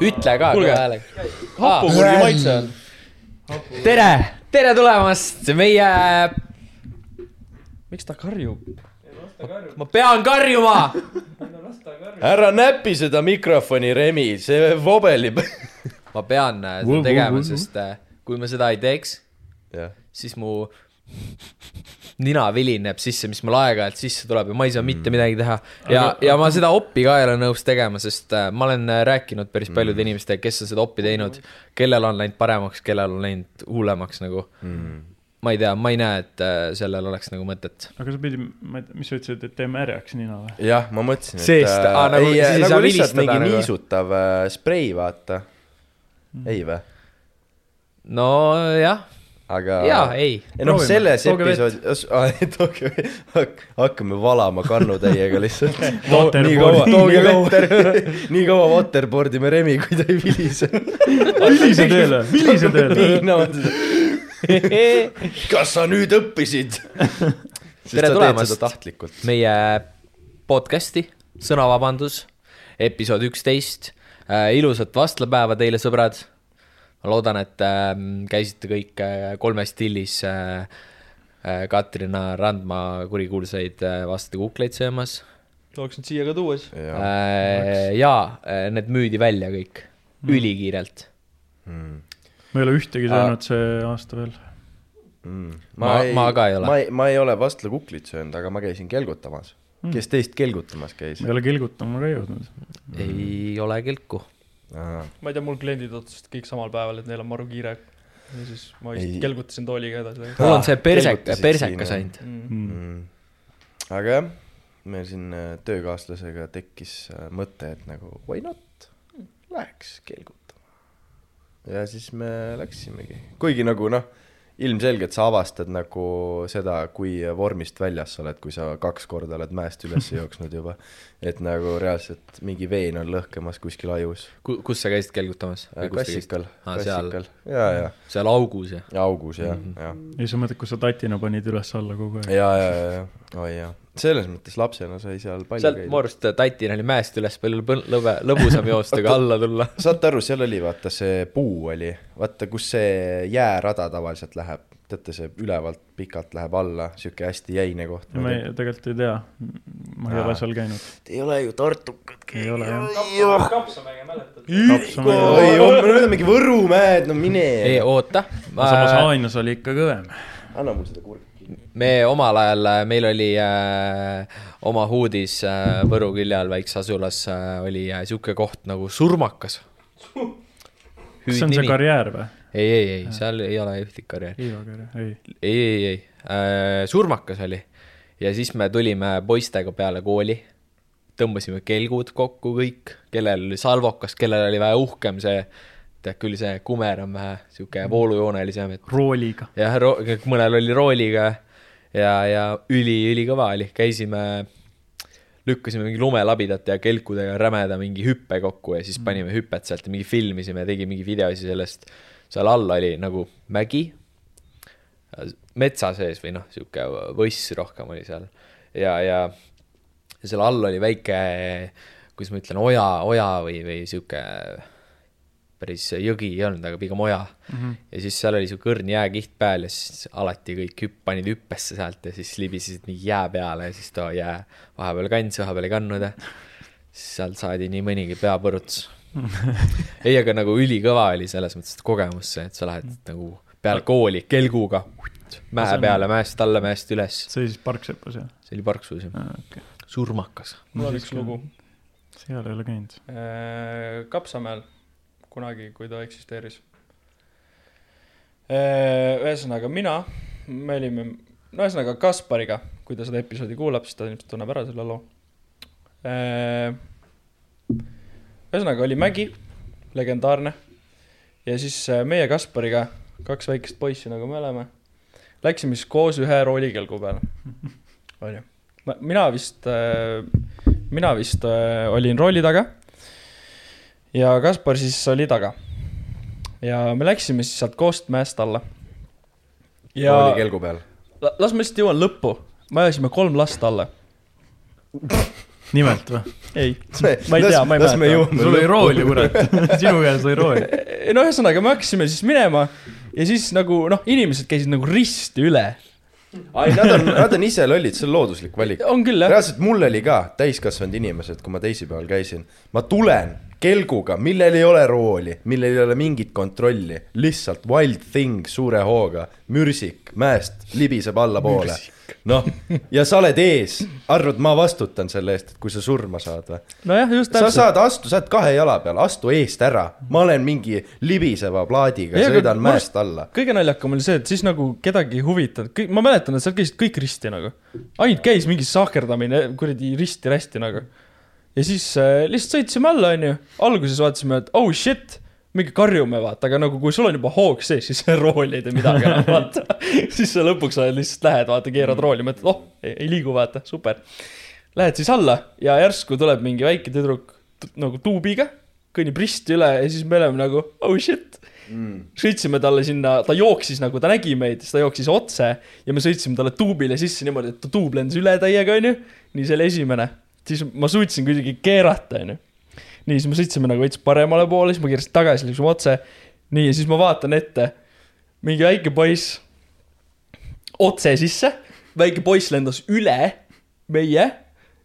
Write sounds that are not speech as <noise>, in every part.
ütle ka Kuulge. häälega. hapukuri maitse on. tere, tere tulemast meie, miks ta karjub? ma pean karjuma. ära näpi seda mikrofoni, Remi, see vobelib. ma pean äh, seda tegema, sest äh, kui ma seda ei teeks, siis mu nina vilineb sisse, mis mul aeg-ajalt sisse tuleb ja ma ei saa mitte midagi teha. ja, ja ma seda oppi ka ei ole nõus tegema, sest äh, ma olen äh, rääkinud päris paljude inimestega, kes on seda oppi teinud, kellel on läinud paremaks, kellel on läinud hullemaks nagu mm.. ma ei tea, ma ei näe, et äh, sellel oleks nagu mõtet. aga sa pidid, ma ei tea, mis sa ütlesid, et tee märjaks nina või? jah, ma mõtlesin, et Seest- aa, nagu- ei, siis ei saa nagu lihtsalt vilistada mingi nagu. niisutav äh, sprei, vaata. ei või? nojah, aga. jaa, ei. ei noh, Proovime. selles Tooge vett. episoodis, <laughs> tooge, hakkame valama kannutäiega lihtsalt. <laughs> <laughs> Nii kaua, Tooge nii kaua, nii kaua waterboard ime Remi, kui ta ei vilise. vilise teele, vilise teele. kas sa nüüd õppisid? Tere tulemast. tahtlikult. meie podcast'i Sõnavabandus, episood üksteist. ilusat vastlapäeva teile, sõbrad. Ma loodan, et äh, käisite kõik äh, kolmes stillis äh, äh, Katrina Randma kurikuulsaid äh, vastukukleid söömas tahaks nüüd siia ka tuua siis. äh,. jaa, need müüdi välja kõik, ülikiirelt. ma ei ole ühtegi söönud see aasta veel. Mm. Ma- ma ka ei ole. ma ei, ma ei ole vastlakuklit söönud, aga ma käisin kelgutamas mm.. kes teist kelgutamas käis ma ei ole kilgutama ka jõudnud. ei ole kilku. Ma ei tea, mul kliendid otsustasid kõik samal päeval, et neil on maru kiire. ja siis ma Ei. vist kelgutasin tooliga edasi. mul on see persek, persekas siin, ainult. Mm. mm.. aga jah, meil siin äh, töökaaslasega tekkis äh, mõte, et nagu why not, läheks kelgutama. ja siis me läksimegi, kuigi nagu noh, ilmselgelt sa avastad nagu seda, kui vormist väljas sa oled, kui sa kaks korda oled mäest üles jooksnud juba. Et nagu reaalselt mingi veen on lõhkemas kuskil ajus. kus sa käisid kelgutamas? klassikal, seal. klassikal, ja, ja, seal augus ja. ja augus ja mm, -hmm. ja ei, sa mõtled, kus sa tatina panid üles-alla kogu aeg. ja, ja, ja, ja, oi jah, selles mõttes lapsena sai seal palju sealt mu arust Tatin oli mäest üles palju lõbe, lõbusam joosta kui <laughs> alla tulla. saate aru, seal oli vaata see puu oli, vaata kus see jäärada tavaliselt läheb, teate see ülevalt pikalt läheb alla, sihuke hästi jäine koht. ma ei, tegelikult ei tea. ma ei ole seal käinud. ei ole ju tartukad. ei ole jah. kapsamäge mäletad? oi, me oleme mingi Võrumäed, no mine. ei oota, samas Haanjas oli ikka kõvem. anna mulle seda kurki. me omal ajal, meil oli äh, oma huudis äh, Võru külje all väikses asulas äh, oli äh, sihuke koht nagu Surmakas. kas see on see karjäär või? ei, ei, ei, seal ei ole ühtegi karjääri. Iva karjäär, ei. ei, ei, ei äh,, surmakas oli ja siis me tulime poistega peale kooli, tõmbasime kelgud kokku kõik, kellel oli salvokas, kellel oli vähe uhkem see, tead küll see kumer on vähe sihuke voolujoonelisem, et rooliga. jah, mõnel oli rooliga ja, ja üli-ülikõva oli, käisime, lükkasime mingi lumelabidat ja kelkudega rämeda mingi hüppe kokku ja siis panime hüpet sealt ja mingi filmisime, tegime mingi videosi sellest. Seal all oli nagu mägi, metsa sees või noh, sihuke võss rohkem oli seal ja, ja, seal all oli väike, kuidas ma ütlen, oja, oja või, või sihuke päris jõgi ei olnud, aga pigem oja mm. -hmm. ja siis seal oli sihuke õrn jääkiht peal ja siis alati kõik hüpp-, panid hüppesse sealt ja siis libisesid mingi jää peale ja siis too jää vahepeal kandis, vahepeal ei kandnud ja siis sealt saadi nii mõnigi peapõruts. <laughs> ei, aga nagu ülikõva oli selles mõttes et kogemus see, et sa lähed nagu peale kooli kelguga mäe peale, mäest alla, mäest üles. see oli siis Parksepas jah? see oli Parksus jah, okei. surmakas. mul on üks lugu. seal ei ole käinud. Kapsamäel kunagi, kui ta eksisteeris. ühesõnaga mina, me olime, no ühesõnaga Kaspariga, kui ta seda episoodi kuulab, siis ta ilmselt tunneb ära selle loo. Ühesõnaga oli mägi, legendaarne. ja siis äh, meie Kaspariga, kaks väikest poissi, nagu me oleme, läksime siis koos ühe roolikelgu peale. onju, mina vist, mina vist äh, olin rooli taga ja Kaspar siis oli taga. ja me läksime siis sealt koost mäest alla. ja oli kelgu peal. la- las ma lihtsalt jõuan lõppu, me ajasime kolm last alla. <laughs> nimelt või? ei, ma ei tea, ma ei mäleta. sul oli rool ju, kurat. sinu käes oli rool. no ühesõnaga, me hakkasime siis minema ja siis nagu noh, inimesed käisid nagu risti üle. ai, nad on, nad on ise lollid, see on looduslik valik. on küll jah, reaalselt mul oli ka täiskasvanud inimesed, kui ma teisipäeval käisin, ma tulen kelguga, millel ei ole rooli, millel ei ole mingit kontrolli, lihtsalt wild thing suure hooga, mürsik mäest libiseb allapoole. noh, ja sa oled ees, arvad, ma vastutan selle eest, et kui sa surma saad või? nojah, just sa täpselt. saad astu, sa oled kahe jala peal, astu eest ära. ma olen mingi libiseva plaadiga, sõidan mäest alla. kõige naljakam oli see, et siis nagu kedagi ei huvitanud, ma mäletan, et seal käisid kõik risti nagu. ainult käis mingi sahkerdamine kuradi risti-rästi nagu. ja siis äh, lihtsalt sõitsime alla, onju. alguses vaatasime, et oh shit, mingi karjume, vaata, aga nagu kui sul on juba hoog sees, siis rool ei tee midagi enam, vaata. <laughs> siis sa lõpuks lihtsalt lähed, vaata, keerad rooli, mõtled, oh, ei liigu, vaata, super. Lähed siis alla ja järsku tuleb mingi väike tüdruk nagu tuubiga, kõnnib risti üle ja siis me oleme nagu oh shit sõitsime talle sinna, ta jooksis nagu, ta nägi meid, siis ta jooksis otse ja me sõitsime talle tuubile sisse niimoodi, et ta tuub lendas üle täiega, onju. nii, see oli esimene. siis ma suutsin kuidagi keerata, onju. nii, siis me sõitsime nagu veits paremale poole, siis ma keerasin tagasi, läksime otse. nii, ja siis ma vaatan ette, mingi väike poiss otse sisse, väike poiss lendas üle meie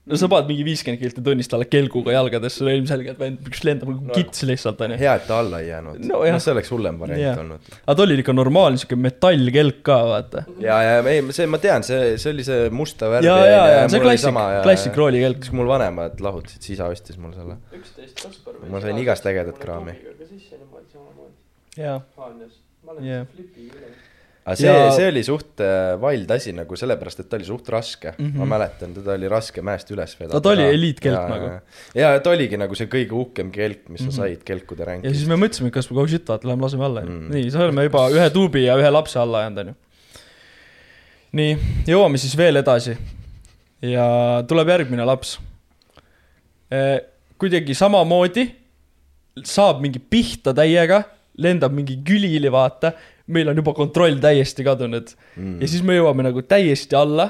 no sa paned mingi viiskümmend kilti tunnis talle kelguga jalgadesse, no ilmselgelt vend üks lendab nagu No. kits lihtsalt onju. hea, et ta alla ei jäänud No no, see oleks hullem variant yeah. olnud. aga ta oli ikka normaalne siuke metallkelk ka vaata. ja, ja ei, see ma tean, see, see oli see musta värvi. ja, ja, ja see klassik, klassik roolikelk. siis mul vanemad lahutasid, siis isa ostis mulle selle. ma sain igast ägedat kraami. jaa, jah. Aga see Ja- see oli suht äh, wild asi nagu sellepärast, et ta oli suht raske mm. Mhm. -hmm. ma mäletan, teda oli raske mäest üles vedada. Ta oli eliitkelk nagu.. ja, ja ta oligi nagu see kõige uhkem kelk, mis mm -hmm. Mhm. sa said kelkude ja siis ränkist. me mõtlesime, kas oh shit, vaata, lähme laseme alla Mm. mm.. nii, siis oleme juba ühe tuubi ja ühe lapse alla jäänud, onju. nii, jõuame siis veel edasi. ja tuleb järgmine laps. kuidagi samamoodi saab mingi pihta täiega, lendab mingi külili, vaata. Meil on juba kontroll täiesti kadunud Mm. ja siis me jõuame nagu täiesti alla.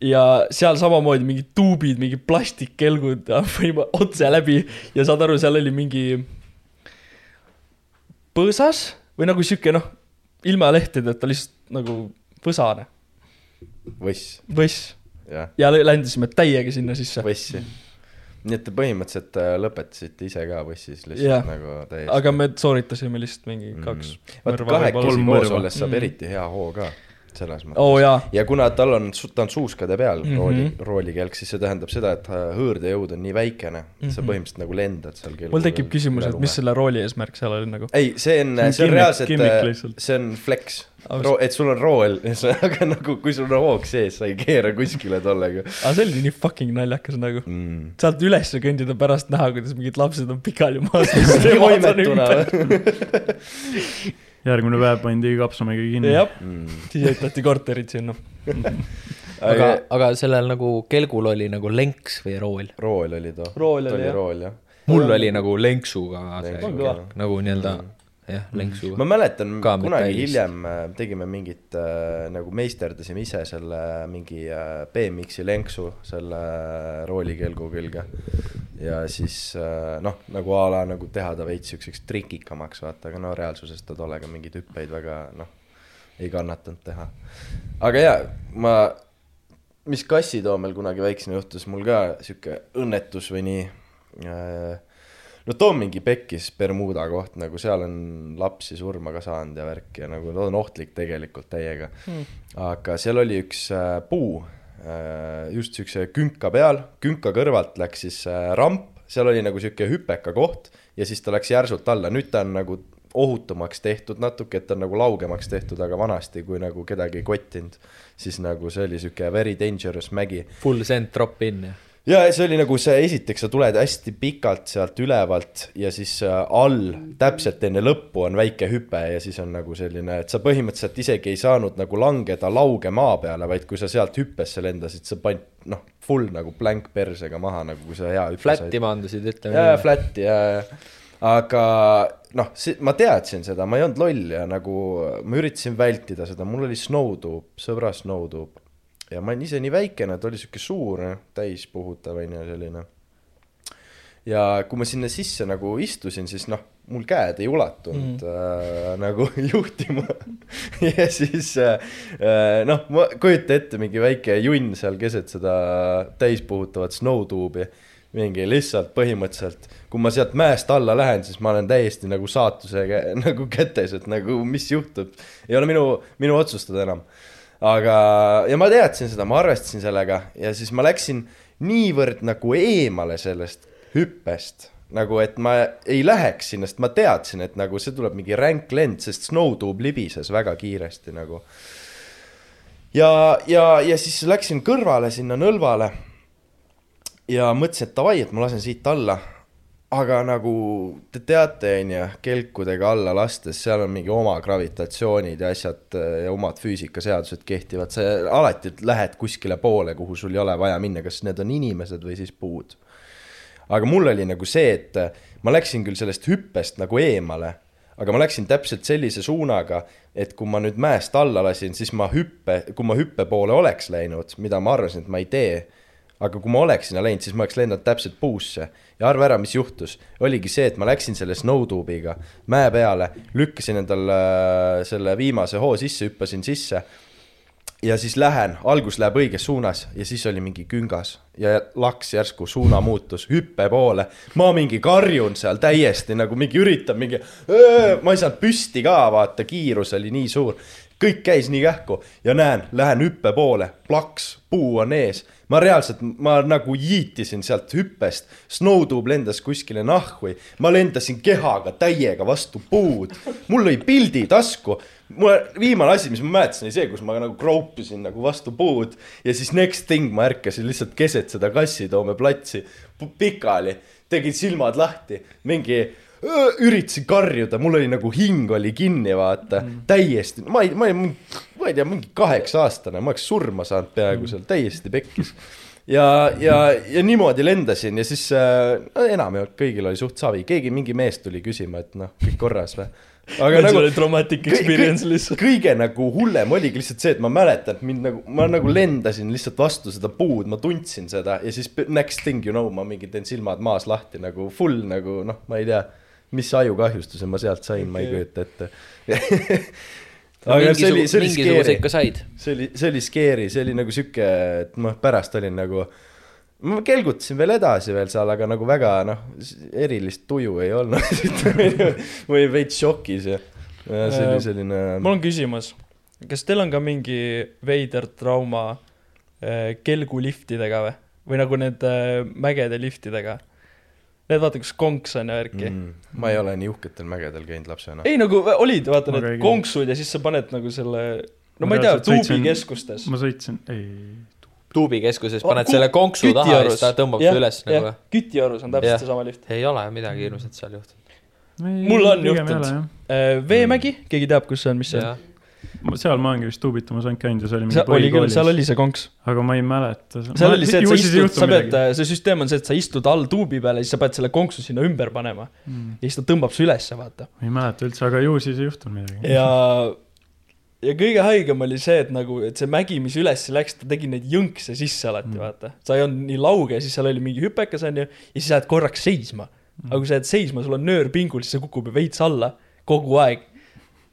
ja seal samamoodi mingid tuubid, mingid plastikkelgud <laughs> võime otse läbi ja saad aru, seal oli mingi põõsas või nagu sihuke noh, ilma lehtedeta lihtsalt nagu põsane, võss, võss ja lä- ländasime täiega sinna sisse. võssi. Nii et te põhimõtteliselt äh, lõpetasite ise ka võssis lihtsalt Jah. nagu täiesti. aga me sooritasime lihtsalt mingi kaks Mm. vaata kahekesi koos olles saab Mm. eriti hea hoo ka, selles mõttes jaa, ja kuna tal on, ta on suuskade peal mm. -hmm. rooli, roolikelk, siis see tähendab seda, et äh, hõõrdejõud on nii väikene mm, -hmm. sa Mhm. põhimõtteliselt nagu lendad seal kelgu mul tekib küsimus, et mis selle rooli eesmärk seal oli nagu. ei, see on, See on reaalselt lihtsalt. see on flex Aus-, et sul on rool, <laughs> aga nagu kui sul on hoog sees, sa ei keera kuskile tollega aga see oli nii fucking naljakas nagu. mm.. sealt üles kõndida pärast näha, kuidas mingid lapsed on pikali maas. <laughs> oimetuna <laughs> järgmine päev pandi Kapsamägi kinni. jah, mm.. siis ehitati korterid sinna. <laughs> aga, aga sellel nagu kelgul oli nagu lenks või rool. rool oli too. Rool oli, oli jah. mul oli nagu lenksuga nagu nii-öelda Mm. jah, lenksuga ma. mäletan kunagi hiljem äh, tegime mingit äh, nagu meisterdasime ise selle mingi äh, BMX-i lenksu selle roolikelgu külge. ja siis äh, noh, nagu a la nagu teha ta veits siukseks trikikamaks vaata, aga no reaalsuses ta tollega mingeid hüppeid väga noh, ei kannatanud teha. aga jaa, ma, mis kassitoomel kunagi väiksena juhtus, mul ka sihuke õnnetus või nii äh, no too mingi pekkis Bermuda koht, nagu seal on lapsi surma ka saanud ja värki ja nagu ta on ohtlik tegelikult täiega Hmm. aga seal oli üks äh, puu äh,, just siukse künka peal, künka kõrvalt läks siis äh, ramp, seal oli nagu sihuke hüpeka koht ja siis ta läks järsult alla, nüüd ta on nagu ohutumaks tehtud natuke, et ta on nagu laugemaks tehtud, aga vanasti, kui nagu kedagi ei kottinud, siis nagu see oli sihuke very dangerous mägi Full send drop in ja. Ja see oli nagu see, esiteks sa tuled hästi pikalt sealt ülevalt ja siis äh, all täpselt enne lõppu on väike hüpe ja siis on nagu selline, et sa põhimõtteliselt isegi ei saanud nagu langeda lauge maa peale, vaid kui sa sealt hüppesse lendasid, sa panid noh, full nagu blank persega maha nagu, kui sa hea hüppe Flat'i maandusid, ütleme jaa, flat'i ja, ja, aga noh, ma teadsin seda, ma ei olnud loll ja nagu ma üritasin vältida seda, mul oli snowtube, sõbra snowtube. Ja ma olin ise nii väikene, ta oli sihuke suur, täispuhutav onju selline. ja kui ma sinna sisse nagu istusin, siis noh, mul käed ei ulatunud mm. äh, nagu <laughs> juhtima. ja siis äh, äh, noh, ma kujuta ette mingi väike junn seal keset seda täispuhutavat snowtube'i mingi lihtsalt põhimõtteliselt, kui ma sealt mäest alla lähen, siis ma olen täiesti nagu saatuse <laughs> nagu kätes, et nagu mis juhtub, ei ole minu, minu otsustada enam. aga, ja ma teadsin seda, ma arvestasin sellega ja siis ma läksin niivõrd nagu eemale sellest hüppest, nagu et ma ei läheks sinna, sest ma teadsin, et nagu see tuleb mingi ränk lend, sest snowtube libises väga kiiresti nagu. ja, ja, ja siis läksin kõrvale sinna nõlvale ja mõtlesin, et davai, et ma lasen siit alla. Aga nagu te teate, onju, kelkudega alla lastes, seal on mingi oma gravitatsioonid ja asjad äh, ja omad füüsikaseadused kehtivad, sa alati lähed kuskile poole, kuhu sul ei ole vaja minna, kas need on inimesed või siis puud. aga mul oli nagu see, et äh, ma läksin küll sellest hüppest nagu eemale, aga ma läksin täpselt sellise suunaga, et kui ma nüüd mäest alla lasin, siis ma hüppe, kui ma hüppe poole oleks läinud, mida ma arvasin, et ma ei tee aga kui ma oleks sinna läinud, siis ma oleks lennanud täpselt puusse ja arva ära, mis juhtus. oligi see, et ma läksin selle snowtube'iga mäe peale, lükkasin endal äh, selle viimase hoo sisse, hüppasin sisse. ja siis lähen, algus läheb õiges suunas ja siis oli mingi küngas ja laks järsku suunamuutus hüppe poole. ma mingi karjun seal täiesti nagu mingi üritan mingi, ma ei saanud püsti ka, vaata, kiirus oli nii suur kõik käis nii kähku ja näen, lähen hüppe poole, plaks, puu on ees. Ma reaalselt, ma nagu jiitisin sealt hüppest, snowtube lendas kuskile nahhui, ma lendasin kehaga täiega vastu puud, mul lõi pildi tasku. mul viimane asi, mis ma mäletasin, oli see, kus ma nagu kroupisin nagu vastu puud ja siis next thing ma ärkasin lihtsalt keset seda Kassitoome platsi pikali, tegin silmad lahti, mingi üritasin karjuda, mul oli nagu hing oli kinni, vaata mm., täiesti, ma ei, ma ei, ma ei tea, mingi kaheksa aastane, ma oleks surma saanud peaaegu seal, täiesti pekkis. ja, ja, ja niimoodi lendasin ja siis äh, no, enamjaolt kõigil oli suht savi, keegi, mingi mees tuli küsima, et noh, kõik korras või. aga see nagu oli traumatic experience kõi- lihtsalt. kõige nagu hullem oligi lihtsalt see, et ma mäletan, et mind nagu, ma nagu lendasin lihtsalt vastu seda puud, ma tundsin seda ja siis next thing you know, ma mingi teen silmad maas lahti nagu full nagu noh, ma ei tea, mis ajukahjustuse ma sealt sain okay., ma ei kujuta ette. <laughs> aga see oli, see oli said. see oli, see oli scary, see oli nagu sihuke, et ma pärast olin nagu, ma kelgutasin veel edasi veel seal, aga nagu väga noh, erilist tuju ei olnud. ma olin veits šokis ja, ja see oli selline. mul on küsimus, kas teil on ka mingi veider trauma äh, kelguliftidega või, või nagu need äh, mägede liftidega? Need vaata, kus konks on ja värki mm.. mm,. ma ei ole nii uhketel mägedel käinud lapsena. ei nagu olid, vaata Ma need konksud ja siis sa paned nagu selle, no Ma ma ei tea, tuubikeskustes. ma sõitsin, ei, tuubikeskuses Oh, paned ku- selle konksu taha ja siis ta tõmbab su üles nagu. kütiorus on täpselt seesama lift. ei ole midagi hirmsat seal juhtunud. Mul on juhtunud. Veemägi, keegi teab, kus see on, mis see on? Seal ma olengi vist tuubitamas ainult käinud ja see oli mingi oli küll, seal põhikoolis. oli see konks. aga ma ei mäleta. seal oli see, et sa istud, sa pead, see süsteem on see, et sa istud all tuubi peal ja siis sa pead selle konksu sinna ümber panema Mm. ja siis ta tõmbab su ülesse, vaata. ma ei mäleta üldse, aga ju siis ei juhtunud midagi. ja, ja kõige haigem oli see, et nagu, et see mägi, mis üles läks, ta tegi neid jõnkse sisse alati mm., vaata. sa ei olnud nii lauge, siis seal oli mingi hüpekas, onju, ja siis sa jääd korraks seisma. aga kui sa jääd seisma, sul on nöör pingul, siis see kukub ju veits alla kogu aeg.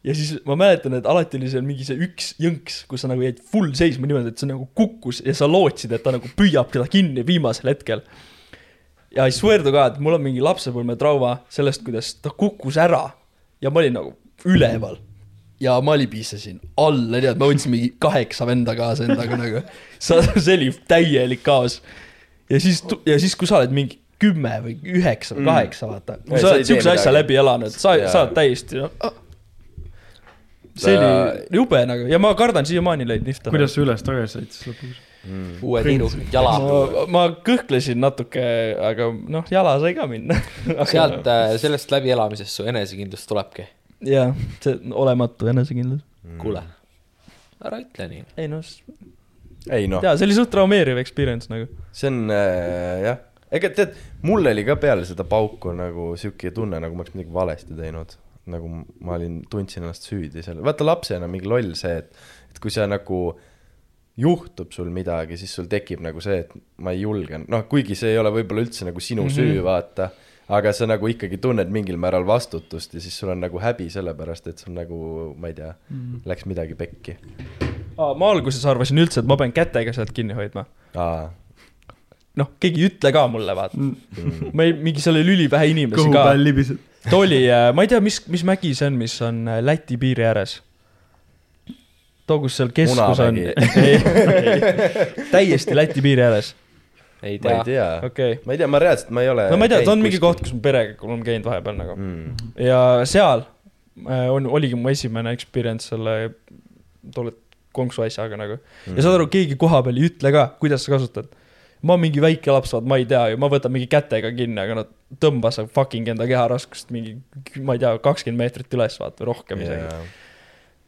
Ja siis ma mäletan, et alati oli seal mingi see üks jõnks, kus sa nagu jäid full seisma niimoodi, et see nagu kukkus ja sa lootsid, et ta nagu püüab teda kinni viimasel hetkel. ja I swear to god, mul on mingi lapsepõlvetrauma sellest, kuidas ta kukkus ära ja ma olin nagu üleval ja ma libisesin alla, tead, ma võtsin mingi kaheksa venda kaasa endaga nagu. see oli täielik kaos. ja siis, ja siis, kui sa oled mingi kümme või üheksa või Mm. kaheksa, vaata. Sa oled siukse asja läbi elanud, sa sa oled täiesti no,. See oli jube nagu ja ma kardan siiamaani neid lifte. kuidas sa üles-tagasi said siis lõpuks? mm.. uue tiiru, jala. ma, kõhklesin natuke, aga noh, jala sai ka minna. <laughs> sealt, sellest läbielamisest su enesekindlus tulebki. jah, see olematu enesekindlus. kuule, ära ütle nii. ei noh, ei noh, jaa, see oli suht traumeeriv experience nagu. see on äh, jah, ega tead, mul oli ka peale seda pauku nagu sihuke tunne, nagu ma oleks midagi valesti teinud. Nagu ma olin, tundsin ennast süüdi seal, vaata lapsena mingi loll see, et, et kui sa nagu juhtub sul midagi, siis sul tekib nagu see, et ma ei julge, noh, kuigi see ei ole võib-olla üldse nagu sinu mm. -hmm. süü, vaata, aga sa nagu ikkagi tunned mingil määral vastutust ja siis sul on nagu häbi sellepärast, et sul nagu, ma ei tea mm., läks midagi pekki. ma alguses arvasin üldse, et ma pean kätega sealt kinni hoidma. aa, noh, keegi ei ütle ka mulle, vaata. mm. ma ei, mingi seal oli ülivähe inimesi kõhu ka peal. libised. Ta oli, ma ei tea, mis, mis mägi see on, mis on äh, Läti piiri ääres. too, kus seal keskus on. Munamägi. <laughs> täiesti Läti piiri ääres, ei ma ei tea. tea, okei okay.. ma ei tea, ma reaalselt, ma ei ole. no ma ei tea, ta on mingi koht, kus ma perega olen käinud vahepeal nagu mm.. ja seal äh, on, oligi mu esimene experience selle tolle konksu asjaga nagu. ja saad aru, keegi kohapeal ei ütle ka, kuidas sa kasutad. Ma mingi väike laps, vaat ma ei tea ju, ma võtan mingi kätega kinni, aga nad tõmbas fucking enda keharaskust mingi, ma ei tea, kakskümmend meetrit üles, vaata, või rohkem isegi. Yeah.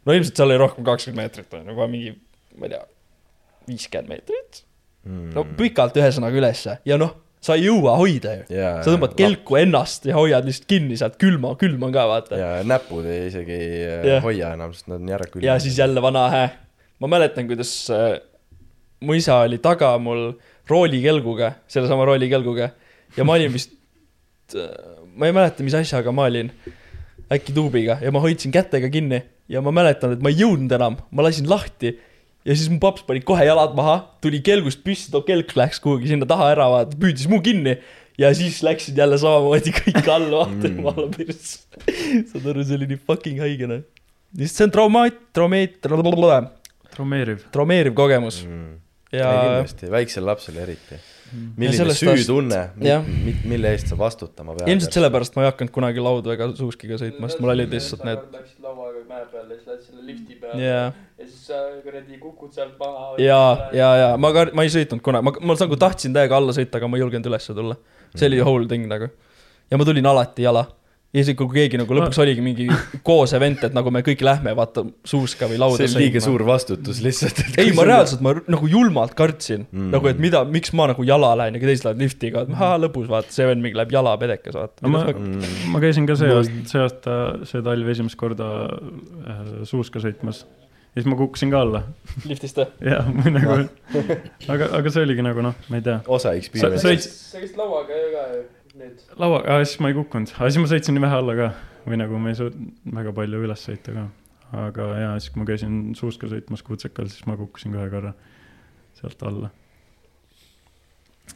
no ilmselt seal oli rohkem kakskümmend meetrit, on ju, juba mingi, ma ei tea, viiskümmend meetrit. Mm. no pikalt ühesõnaga ülesse ja noh, sa ei jõua hoida ju. yeah. sa tõmbad kelku ennast ja hoiad lihtsalt kinni sealt külma, külm on ka, vaata. ja näpud ei isegi yeah. hoia enam, sest nad on ära külmad. ja siis jälle vana hää. ma mäletan, kuidas äh, mu isa oli taga mul roolikelguga, sellesama roolikelguga ja ma olin vist, ma ei mäleta, mis asjaga ma olin, äkki tuubiga ja ma hoidsin kätega kinni ja ma mäletan, et ma ei jõudnud enam, ma lasin lahti ja siis mu paps pani kohe jalad maha, tuli kelgust püsti, too kelk läks kuhugi sinna taha ära, vaata, püüdis mu kinni ja siis läksid jälle samamoodi kõik alla, vaata Mm. jumala pers. saad aru, see oli nii fucking haige noh. lihtsalt see on traumaat-, traumeet-, traumeeriv. traumeeriv kogemus mm.. Ja kindlasti, väiksel lapsel eriti. Mm. milline süütunne, jah. mille eest sa vastutama pead. ilmselt sellepärast ma ei hakanud kunagi lauda ega suuskiga sõitma, sest mul olid lihtsalt need, Läksid lauaga mäe peale ja siis lähed selle lifti peale jaa, ja siis sa kuradi kukud sealt maha. ja, ja, ja ma ka, ma ei sõitnud kunagi, ma, ma nagu tahtsin täiega alla sõita, aga ma ei julgenud ülesse tulla. see oli whole thing nagu. ja ma tulin alati jala. Ja isegi kui keegi nagu lõpuks oligi mingi koos event, et nagu me kõik lähme, vaata, suuska või lauda see on liiga. suur vastutus lihtsalt. ei, ma reaalselt, ma nagu julmalt kartsin Mm. mm., nagu et mida, miks ma nagu jala lähen ja teised lähevad liftiga, et ahah, lõbus vaata, see vend mingi läheb jala pedekas, vaata No ma- mm. ma käisin ka see aasta, see aasta, see talv esimest korda äh, suuska sõitmas. ja siis ma kukkusin ka alla. liftist või? jah, või nagu, aga, aga see oligi nagu noh, ma ei tea. osa sõit-, sa käisid lauaga ju ka ju nüüd. laua, siis ma ei kukkunud, aga siis ma sõitsin nii vähe alla ka või nagu ma ei suutnud väga palju üles sõita ka. aga jaa, siis kui ma käisin suuska sõitmas Kuutsekal, siis ma kukkusin ka ühe korra sealt alla.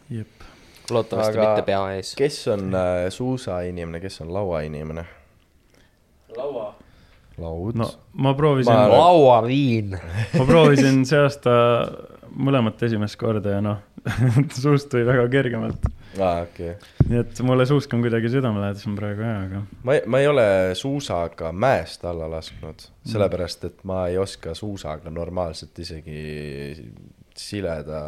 jep, loodetavasti Aga- mitte pea ees. kes on äh, suusainimene, kes on lauainimene? laua. laud no ma proovisin lauaviin. ma proovisin see aasta mõlemat esimest korda ja noh, <laughs> suust tuli väga kergemalt. aa, okei okay.. nii et mulle suusk on kuidagi südamelähedasem praegu jaa, aga ma ei, ma ei ole suusaga mäest alla lasknud, sellepärast et ma ei oska suusaga normaalselt isegi sileda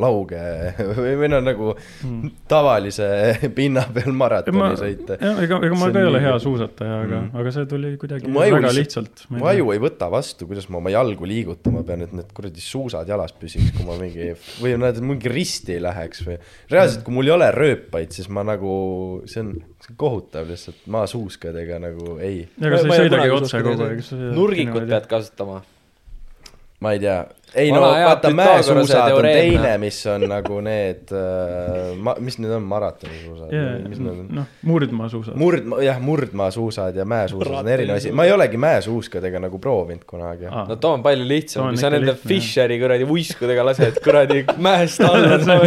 lauge <laughs> või, või noh, nagu mm. tavalise <laughs> pinna peal ma maratoni, sõita. jah, ega, ega ma ka ei ole hea suusataja, aga Mm. aga see tuli kuidagi aju väga lihtsalt- lihtsalt. mu aju ei võta vastu, kuidas ma oma jalgu liigutama pean, et need kuradi suusad jalas püsiks, kui ma mingi <laughs> või näed, mingi risti ei läheks või. reaalselt, kui mul ei ole rööpaid, siis ma nagu, see on, kohutav lihtsalt, maasuuskadega nagu ei, aga sa Ma- ma ei sõidagi otse kogu aeg. nurgikut pead kasutama. Ma ei tea. ei no Vana hea vaata, mäesuusad on teine, mis on nagu need äh,, ma, mis need on, maratonisuusad jaa, mis need on? noh, murdmaasuusad. murd, jah, murdmaasuusad ja mäesuusad on erinev asi, ma ei olegi mäesuuskadega nagu proovinud kunagi. Aa. no too on palju lihtsam, on kui sa nende lihtne, Fischeri kuradi uiskudega lased kuradi mäest alla, <laughs> no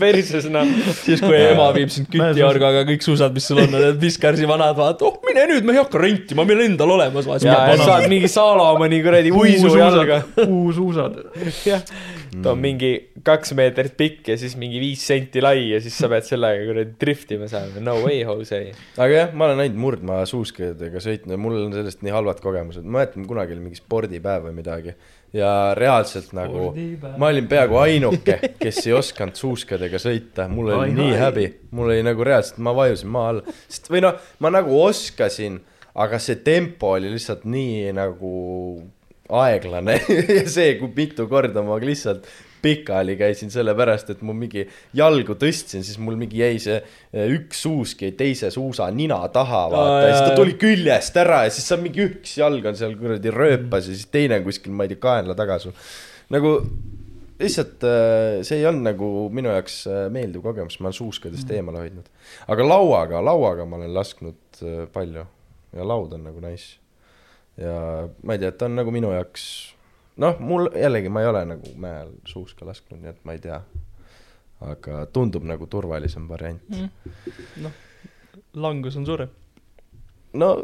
perses noh. siis, kui ema viib sind kütiorgaga kõik suusad, mis sul on, need Viskarsi vanad, vaata, oh mine nüüd, me ei hakka rentima, meil endal olemas. saad mingi Salomoni kuradi uisu jalga. puusuusad. jah, ta on mingi kaks meetrit pikk ja siis mingi viis senti lai ja siis sa pead sellega kuradi driftima saama, no way, Jose. aga jah, ma olen ainult murdmaasuuskadega sõitnud ja mul on sellest nii halvad kogemused, ma mäletan kunagi oli mingi spordipäev või midagi ja reaalselt nagu ma olin peaaegu ainuke, kes ei osanud suuskadega sõita, mul oli Ai, nii ai. häbi, mul oli nagu reaalselt, ma vajusin maa alla, sest või noh, ma nagu oskasin, aga see tempo oli lihtsalt nii nagu aeglane. <laughs> Ja see, kui mitu korda ma lihtsalt pikali käisin sellepärast, et mul mingi jalgu tõstsin, siis mul mingi jäi see eh, üks suusk jäi teise suusa nina taha, vaata Aa, ja siis ta tuli küljest ära ja siis sa mingi üks jalg on seal kuradi rööpas ja siis teine kuskil, ma ei tea, kaenla taga sul. nagu lihtsalt äh, see ei olnud nagu minu jaoks äh, meeldiv kogemus, ma olen suuskadest eemale hoidnud. aga lauaga, lauaga ma olen lasknud palju ja laud on nagu nice. ja ma ei tea, ta on nagu minu jaoks, noh, mul jällegi, ma ei ole nagu mäel suuska lasknud, nii et ma ei tea. aga tundub nagu turvalisem variant mm.. noh, langus on suurem. no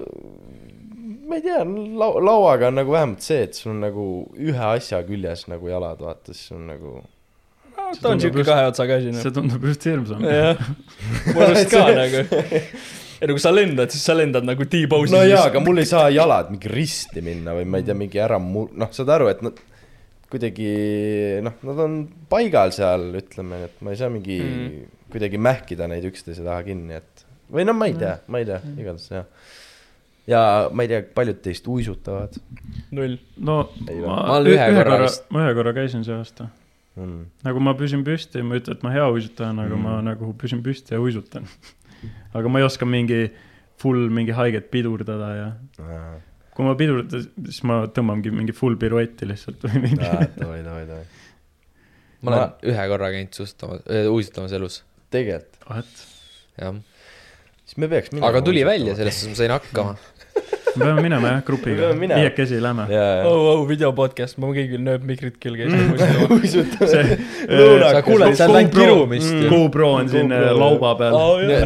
ma ei tea, lau-, lauaga on nagu vähemalt see, et sul on nagu ühe asja küljes nagu jalad, vaata, siis on nagu ta on siuke just- kahe otsaga asi, noh see. tundub just hirmsam. jah, mu arust ka <laughs> nagu. <laughs> ja no kui sa lendad, siis sa lendad nagu T-pose'is. no jaa, aga mul ei saa jalad mingi risti minna või ma ei tea, mingi ära mu-, noh, saad aru, et nad kuidagi noh, nad on paigal seal, ütleme, et ma ei saa mingi Mm. mm. kuidagi mähkida neid üksteise taha kinni, et või no ma ei tea, ma ei tea, igatahes jah. ja ma ei tea, paljud teist uisutavad null. no Ei ma, Ma olen ühe korra vist- ma ühe korra käisin see aasta. mm.. nagu ma püsin püsti, ma ei ütle, et ma hea uisutaja aga Mm. ma nagu püsin püsti ja uisutan. <laughs> aga ma ei oska mingi full mingi haiget pidurdada ja kui ma pidurdan, siis ma tõmbangi mingi full piruetti lihtsalt või mingi. davai, davai, davai. ma olen ühe korra käinud suustama, uisutamas elus, tegelikult, jah. siis me peaks minema. aga tuli välja, selles suhtes ma sain hakkama. Me peame minema jah, grupiga peame, viiekesi lähme. oh, oh, video podcast, ma kõigil nööb mikrit külge ma uisutame. sa kuuled seal ainult kirumist ju. GoPro on siin äh, lauba peal.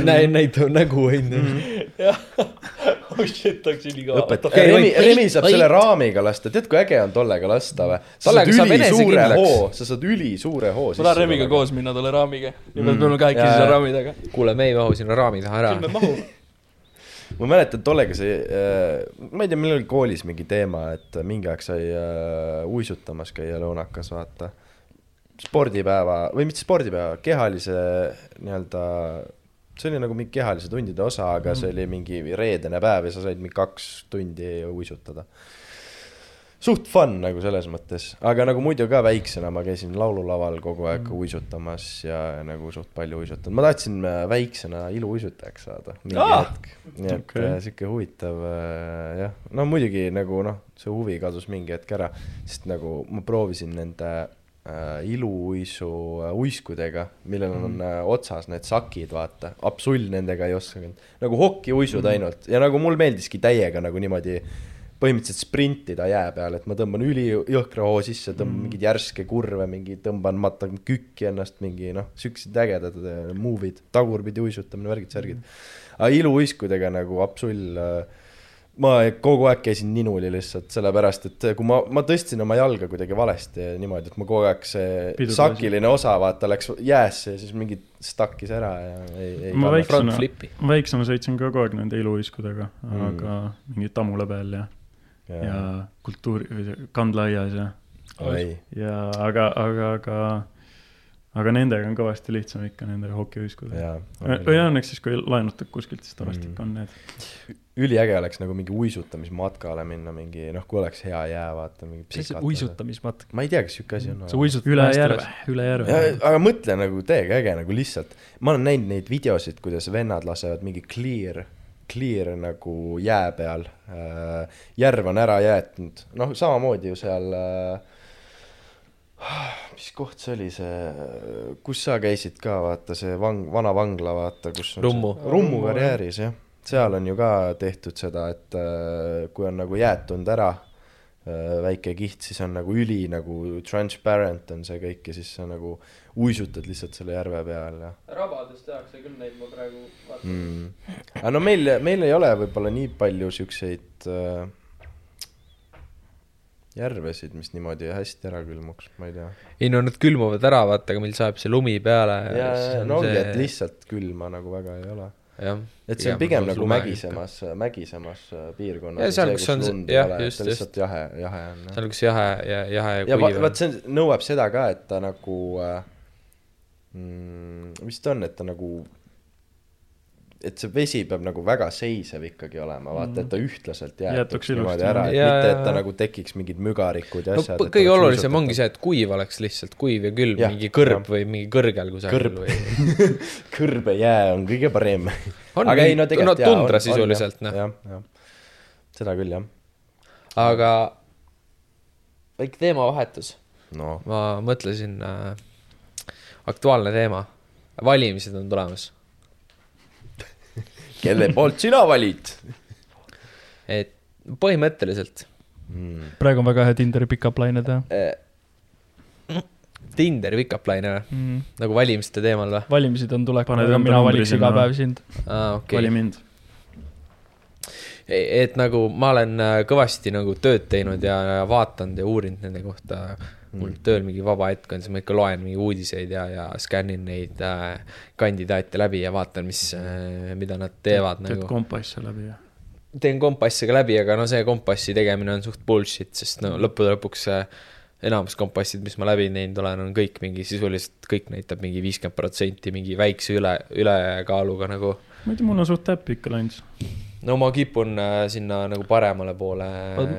näe, näita nägu onju. <laughs> oh shit, oleks ülikaua. õpeta Okei,, Remi, Remi saab selle raamiga lasta, tead kui äge on tollega lasta või? sa saad ülisuure hoo, sa saad ülisuure hoo ma tahan Remiga. koos minna tolle raamiga. Mm. me kahekesi Jaa, seal jaa. raami taga. kuule, me ei mahu sinna raami taha ära küll. me mahu. Ma mäletan tollega see, ma ei tea, meil oli koolis mingi teema, et mingi aeg sai äh, uisutamas käia lõunakas, vaata. spordipäeva või mitte spordipäeva, kehalise nii-öelda, see oli nagu mingi kehalise tundide osa, aga see oli mingi reedene päev ja sa said mingi kaks tundi uisutada. Suht fun nagu selles mõttes, aga nagu muidu ka väiksena ma käisin laululaval kogu aeg uisutamas ja nagu suht palju uisutanud, ma tahtsin äh, väiksena iluuisutajaks saada mingi Aa! hetk, nii et okay. sihuke huvitav äh, jah, no muidugi nagu noh, see huvi kadus mingi hetk ära, sest nagu ma proovisin nende äh, iluuisu äh, uiskudega, millel on äh, otsas need sakid, vaata, absolull nendega ei osanud, nagu hokiuisud ainult. Ja nagu mul meeldiski täiega nagu niimoodi põhimõtteliselt sprintida jää peal, et ma tõmban ülijõhkra hoo sisse, tõmban mingeid järske kurve, mingi tõmban, matan kükki ennast, mingi noh, siuksed ägedad äh, move'id, tagurpidi uisutamine, värgid-särgid. aga iluuiskudega nagu absolull äh, ma kogu aeg käisin ninuli lihtsalt sellepärast, et kui ma, ma tõstsin oma jalga kuidagi valesti niimoodi, et ma kogu aeg see Pidudas. sakiline osa vaata läks jäässe ja siis mingi stakkis ära ja ei, ei Ma flip'i. väiksema sõitsin ka kogu aeg nende iluuiskudega, Mm. aga mingi Tammula peal ja, ja, ja kultuuri, Kandlaias ja, ja aga, aga, aga, aga nendega on kõvasti lihtsam ikka, nende hokiuiskudega. jaa või õnneks siis, kui laenutad kuskilt, siis tavaliselt Mm. ikka on need. üliäge oleks nagu mingi uisutamismatkale minna, mingi noh, kui oleks hea jää, vaata mingi mis asi, uisutamismatk? ma ei tea, kas siuke asi on sa uisutad üle järve, üle järve. Ja, aga mõtle nagu täiega äge nagu lihtsalt, ma olen näinud neid videosid, kuidas vennad lasevad mingi clear, clear nagu jää peal äh,. järv on ära jäetud, noh, samamoodi ju seal äh,. mis koht see oli see, kus sa käisid ka, vaata see vang, vana vangla, vaata, kus on Rummu. Rummu karjääris jah, seal on ju ka tehtud seda, et äh, kui on nagu jääd tulnud ära äh, väike kiht, siis on nagu üli nagu transparent on see kõik ja siis sa nagu uisutad lihtsalt selle järve peal ja rabades tehakse küll neid, ma praegu vaatan. mm.. aga no meil, meil ei ole võib-olla nii palju siukseid äh, järvesid, mis niimoodi hästi ära külmuks, ma ei tea. ei no nad külmuvad ära, vaata, aga meil sajab see lumi peale. ja, ja no ongi, et lihtsalt külma nagu väga ei ole. Et see on pigem nagu. mägisemas, mägisemas äh, piirkonnas. Ja seal, kus on see- jah, just, just. lihtsalt jahe, jahe on seal, kus jahe ja jahe ja kuiv vaat see on- nõuab seda ka, et ta nagu äh, mm,, mis ta on, et ta nagu, et see vesi peab nagu väga seisev ikkagi olema, vaata, et ta ühtlaselt ilusti, niimoodi ära, et jah. mitte, et ta nagu tekiks mingid mügarikud ja no asjad kõige olulisem ongi see, et kuiv oleks lihtsalt kuiv ja külm, mingi kõrb jah. või mingi kõrgel kusagil Kõrb. või. <laughs> kõrbejää on kõige parem. Aga ei no tegelikult no jaa, tundra sisuliselt, noh. seda küll jah. aga väike teemavahetus. no ma mõtlesin äh,, aktuaalne teema, valimised on tulemas, kelle poolt sina valid et põhimõtteliselt mm.? praegu on väga hea Tinderi pickup line teha äh, Tinderi pickup line või, mm.. nagu valimiste teemal või? valimised on tulekul, aga mina valiks iga päev sind. aa, okei vali mind. et nagu ma olen äh, kõvasti nagu tööd teinud ja, ja vaatanud ja uurinud nende kohta. Mul tööl mingi vaba hetk on, siis ma ikka loen mingi uudiseid ja, ja skännin neid äh, kandidaate läbi ja vaatan, mis äh,, mida nad teevad teed nagu. kompassi läbi ja. teen kompassi ka läbi, aga no see kompassi tegemine on suht bullshit, sest no lõppude lõpuks äh, enamus kompassid, mis ma läbi teinud olen, on kõik mingi sisuliselt kõik näitab mingi viiskümmend protsenti mingi väikse üle, ülekaaluga nagu. ma ei tea, mul on suht täppi ikka läinud. No ma kipun äh, sinna nagu paremale poole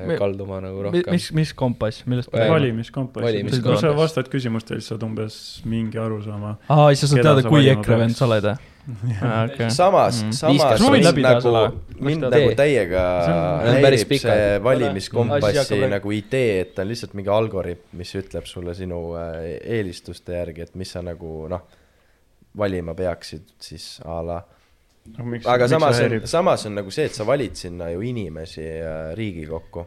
mi- kalduma nagu rohkem. mis, mis kompass, millest valimiskompass. valimiskompass. kui sa vastad küsimustele, siis saad umbes mingi arusaama. aa, siis sa saad teada, kui EKRE vend sa oled, jah? <laughs> okei. samas Mm. samas mind nagu mind nagu täiega See on päris häirib see valimiskompassi nagu idee, et ta on lihtsalt mingi algoritm, mis ütleb sulle sinu äh, eelistuste järgi, et mis sa nagu noh, valima peaksid siis a la. Aga samas on, samas on nagu see, et sa valid sinna ju inimesi äh, Riigikokku.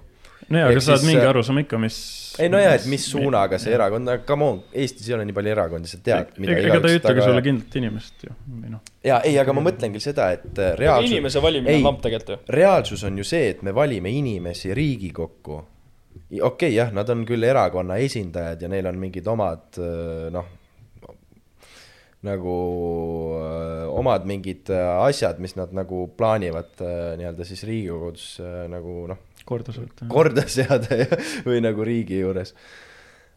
nojah, aga saad siis, mingi äh, arusaama ikka, mis. ei nojah, et mis suunaga see erakond, aga come on, Eestis ei ole nii palju erakondi, sa tead, mida ega ta ei ütlegi sulle kindlat inimest ju, või noh. jaa, ei, aga ma mõtlengi seda, et äh, reaalsus, inimese valimine Ei. on lamp tegelikult ju. reaalsus on ju see, et me valime inimesi Riigikokku. okei okay,, jah, nad on küll erakonna esindajad ja neil on mingid omad noh, nagu öö, omad mingid öö, asjad, mis nad nagu plaanivad öö, nii-öelda siis Riigikogus öö, nagu noh, korda <laughs> seada ja, või nagu riigi juures.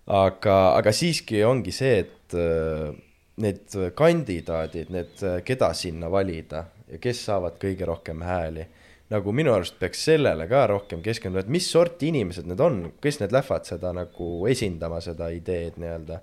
aga, aga siiski ongi see, et äh, need kandidaadid, need, keda sinna valida ja kes saavad kõige rohkem hääli, nagu minu arust peaks sellele ka rohkem keskenduma, et mis sorti inimesed need on, kes need lähevad seda nagu esindama, seda ideed nii-öelda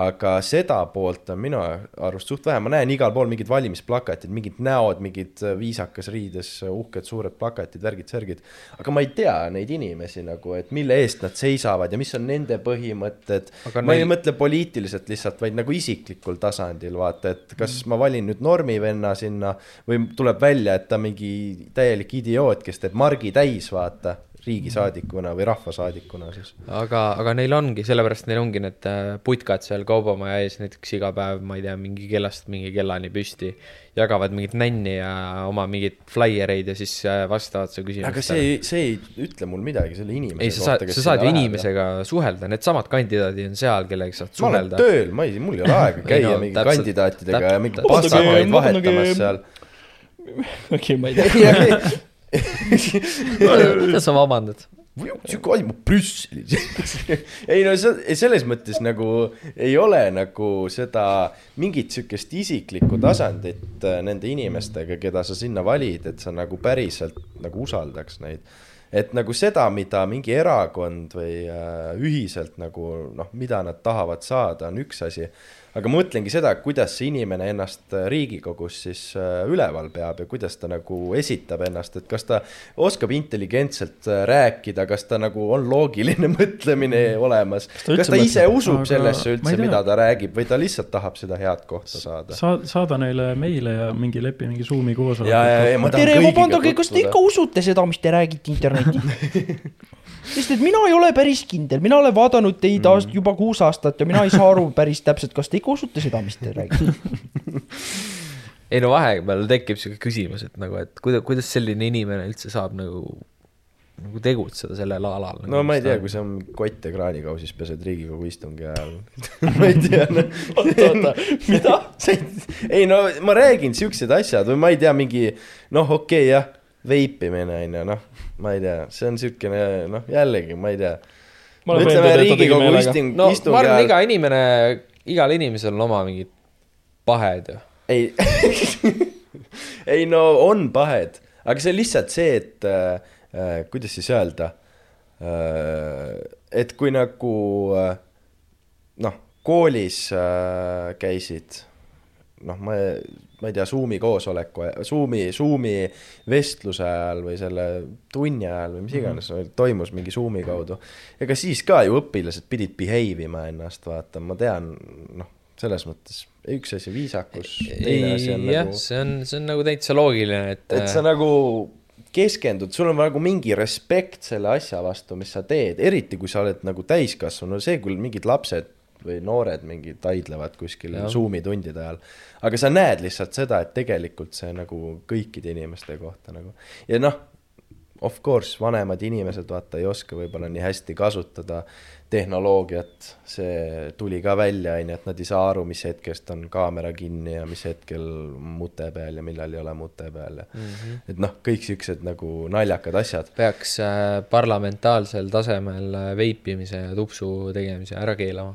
aga seda poolt on minu arust suht vähe, ma näen igal pool mingid valimisplakatid, mingid näod, mingid viisakas riides uhked suured plakatid, värgid-särgid. aga ma ei tea neid inimesi nagu, et mille eest nad seisavad ja mis on nende põhimõtted. Ma ei neil- mõtle poliitiliselt lihtsalt, vaid nagu isiklikul tasandil vaata, et kas ma valin nüüd normivenna sinna või tuleb välja, et ta mingi täielik idioot, kes teeb margi täis, vaata riigisaadikuna või rahvasaadikuna siis. aga, aga neil ongi, sellepärast neil ongi need äh, putkad seal kaubamaja ees näiteks iga päev, ma ei tea, mingi kellast mingi kellani püsti. jagavad mingit nänni ja oma mingeid flaiereid ja siis äh, vastavad su küsimustele. aga see ei, see ei ütle mul midagi selle inimese ei, sa saad, sa saad ju inimesega suhelda, needsamad kandidaadid on seal, kellega saad ma olen suhelda. tööl, ma ei, mul ei ole aega <laughs> käia no mingi täpselt- kandidaatidega täp- ja mingi täpselt- pastakaid Vabandage, vahetamas seal. <laughs> okei, ma ei tea. <laughs> <laughs> mida <laughs> sa vabandad? sihuke asi, ma Brüsselis. <laughs> ei no see, selles mõttes nagu ei ole nagu seda mingit sihukest isiklikku tasandit äh, nende inimestega, keda sa sinna valid, et sa nagu päriselt nagu usaldaks neid. et nagu seda, mida mingi erakond või äh, ühiselt nagu noh, mida nad tahavad saada, on üks asi aga ma mõtlengi seda, kuidas see inimene ennast äh, Riigikogus siis äh, üleval peab ja kuidas ta nagu esitab ennast, et kas ta oskab intelligentselt äh, rääkida, kas ta nagu on loogiline <laughs> mõtlemine olemas, ta üldse kas ta ise mõtleb? usub Aga sellesse üldse mida ta räägib või ta lihtsalt tahab seda head kohta saada. saa-, saada neile meile ja mingi lepi mingi Zoom'i koosoleku. ja, ja, ja ma tahan tere, vabandage, kas te ikka usute seda, mis te räägite internetis? <laughs> sest et mina ei ole päris kindel, mina olen vaadanud teid aast- juba kuus aastat ja mina ei saa aru päris täpselt, kas te ikka usute seda, mis te räägite. <laughs> ei no vahepeal tekib siuke küsimus, et nagu, et kuidas, kuidas selline inimene üldse saab nagu, nagu tegutseda sellel alal nagu,. no ma ei tea, kui sa kott ekraanikausis pesed Riigikogu istungi ajal. <laughs> ma ei tea no.. oota, oota, mida? ei no ma räägin siuksed asjad või ma ei tea, mingi noh, okei okay, jah, veipimine on ju noh, ma ei tea, see on siukene noh, jällegi ma ei tea. ütleme Riigikogu istung, no istungi ma arvan, ajal iga inimene, igal inimesel on oma mingid pahed ju. ei <laughs> ei no on pahed, aga see on lihtsalt see, et äh, äh, kuidas siis öelda äh,, et kui nagu äh, noh, koolis äh, käisid, noh, ma ma ei tea, Zoomi koosoleku, Zoomi, Zoomi vestluse ajal või selle tunni ajal või mis iganes mm -hmm. toimus mingi Zoomi kaudu. ega siis ka ju õpilased pidid behave ima ennast, vaata, ma tean, noh, selles mõttes üks asi viisakus, teine asi on jah, nagu, see on, see on nagu täitsa loogiline, et, et sa nagu keskendud, sul on nagu mingi respekt selle asja vastu, mis sa teed, eriti kui sa oled nagu täiskasvanu, see küll mingid lapsed või noored mingid taidlevad kuskil. Zoomi tundide ajal. aga sa näed lihtsalt seda, et tegelikult see nagu kõikide inimeste kohta nagu ja noh, of course, vanemad inimesed vaata ei oska võib-olla nii hästi kasutada tehnoloogiat, see tuli ka välja, onju, et nad ei saa aru, mis hetkest on kaamera kinni ja mis hetkel mute peal ja millal ei ole mute peal ja mm -hmm. et noh, kõik siuksed nagu naljakad asjad. peaks äh, parlamentaalsel tasemel äh, veipimise ja tupsu tegemise ära keelama.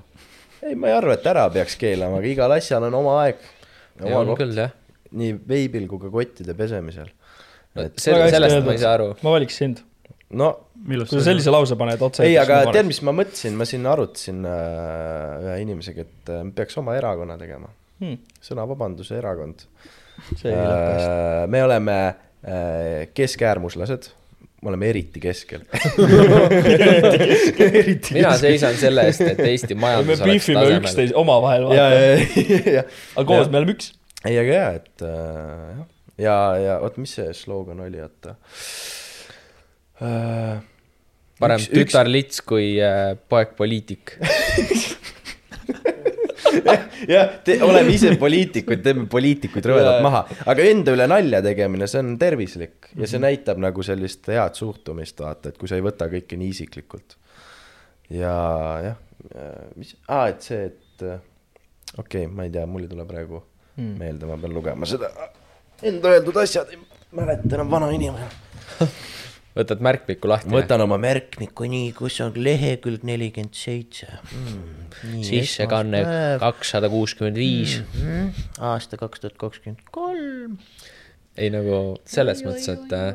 ei, ma ei arva, et ära peaks keelama, aga igal asjal on oma aeg. on küll jah. nii veibil kui ka kottide pesemisel. et see, sellest ma ei saa aru. ma valiks sind, no kui sa sellise lause paned otse. ei, aga tead, mis ma mõtlesin, ma siin arutasin äh, ühe inimesega, et äh, me peaks oma erakonna tegema. Hmm. sõnavabanduse erakond. Äh, me oleme äh, keskäärmuslased, me oleme eriti keskel. <laughs> mina seisan selle eest, et Eesti me majandus oleks beefime tasemel. üksteist omavahel, ja, vaata. ja, ja, aga koos ja. me oleme üks. ei, aga jaa, et äh, jah, ja, ja oot, mis see slogan oli, oota äh,. parem tütar lits kui äh, poeg poliitik. <laughs> <laughs> jah, oleme ise poliitikud, teeme poliitikuid rõvedalt maha, aga enda üle nalja tegemine, see on tervislik ja see näitab nagu sellist head suhtumist, vaata, et kui sa ei võta kõike nii isiklikult. ja jah, mis, aa, et see, et äh, okei okay,, ma ei tea, mul ei tule praegu Hmm. meelde, ma pean lugema seda enda öeldud asjad, ei mäleta enam, vana inimene. <laughs> võtad märkmiku lahti. võtan oma märkmiku, nii, kus on lehekülg nelikümmend seitse. Hmm, sissekanne kakssada kuuskümmend viis. Mhm. aasta kaks tuhat kakskümmend kolm. ei nagu selles mõttes, et äh,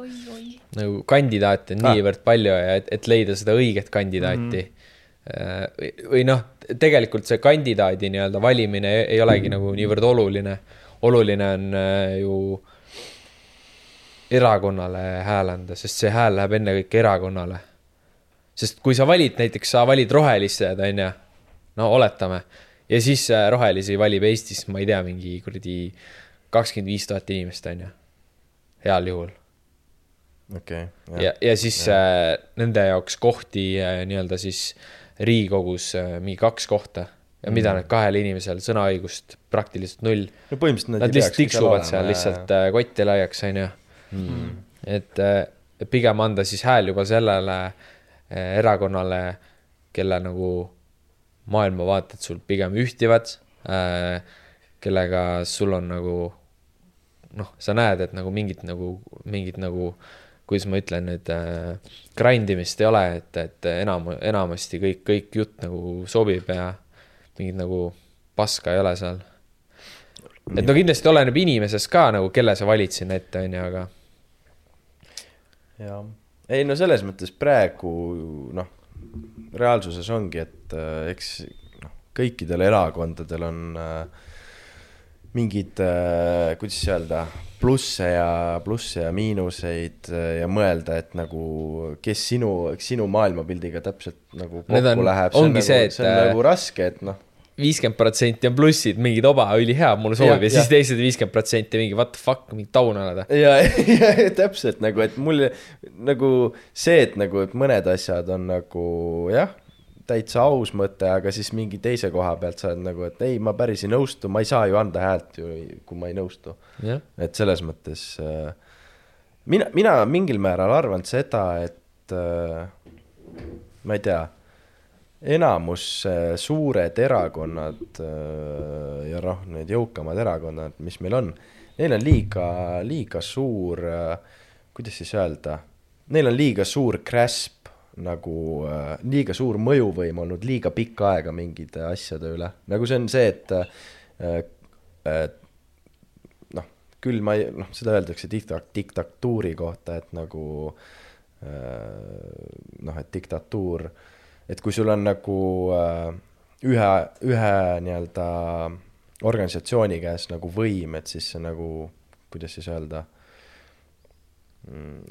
nagu kandidaate on niivõrd palju ja et, et leida seda õiget kandidaati mm. -hmm. või, või noh, tegelikult see kandidaadi nii-öelda valimine ei, ei olegi nagu niivõrd oluline. oluline on äh, ju erakonnale hääl anda, sest see hääl läheb ennekõike erakonnale. sest kui sa valid näiteks, sa valid rohelised, onju, no oletame, ja siis rohelisi valib Eestis, ma ei tea, mingi kuradi kakskümmend viis tuhat inimest, onju, heal juhul. okei. ja, ja siis äh, nende jaoks kohti äh, nii-öelda siis Riigikogus äh, mingi kaks kohta ja mida need kahel inimesel sõnaõigust praktiliselt null. no põhimõtteliselt nad, Nad lihtsalt tiksuvad seal lihtsalt äh, kotti laiaks, onju. Et äh, pigem anda siis hääl juba sellele äh, erakonnale, kelle nagu maailmavaated sul pigem ühtivad äh,, kellega sul on nagu noh, sa näed, et nagu mingit nagu, mingit nagu, kuidas ma ütlen nüüd äh,, grind imist ei ole, et, et enam, enamasti kõik, kõik jutt nagu sobib ja mingit nagu paska ei ole seal. et no kindlasti oleneb inimesest ka nagu, kelle sa valid sinna ette, onju, aga jah, ei no selles mõttes praegu noh, reaalsuses ongi, et äh, eks noh, kõikidel erakondadel on äh, mingid äh,, kuidas öelda, plusse ja, plusse ja miinuseid äh, ja mõelda, et nagu kes sinu, sinu maailmapildiga täpselt nagu kokku on- läheb, see on nagu see,, on äh, nagu raske, et noh, viiskümmend protsenti on plussid, mingid oba, ülihea, mulle sobib ja, ja siis teised viiskümmend protsenti mingi what the fuck, mingi taun ajada. ja, <laughs> ja täpselt nagu, et mul nagu see, et nagu, et mõned asjad on nagu jah, täitsa aus mõte, aga siis mingi teise koha pealt sa oled nagu, et ei, ma päris ei nõustu, ma ei saa ju anda häält ju, kui ma ei nõustu. jah, et selles mõttes äh, mina, mina mingil määral arvan seda, et äh, ma ei tea, enamus äh, suured erakonnad äh, ja noh, need jõukamad erakonnad, mis meil on, neil on liiga, liiga suur äh,, kuidas siis öelda, neil on liiga suur grasp nagu äh, liiga suur mõjuvõim olnud liiga pikka aega mingite asjade üle, nagu see on see, et äh, äh, noh, küll ma ei, noh, seda öeldakse dikta-, diktatuuri kohta, et nagu äh, noh, et diktatuur, et kui sul on nagu äh, ühe, ühe nii-öelda organisatsiooni käes nagu võim, et siis see nagu, kuidas siis öelda,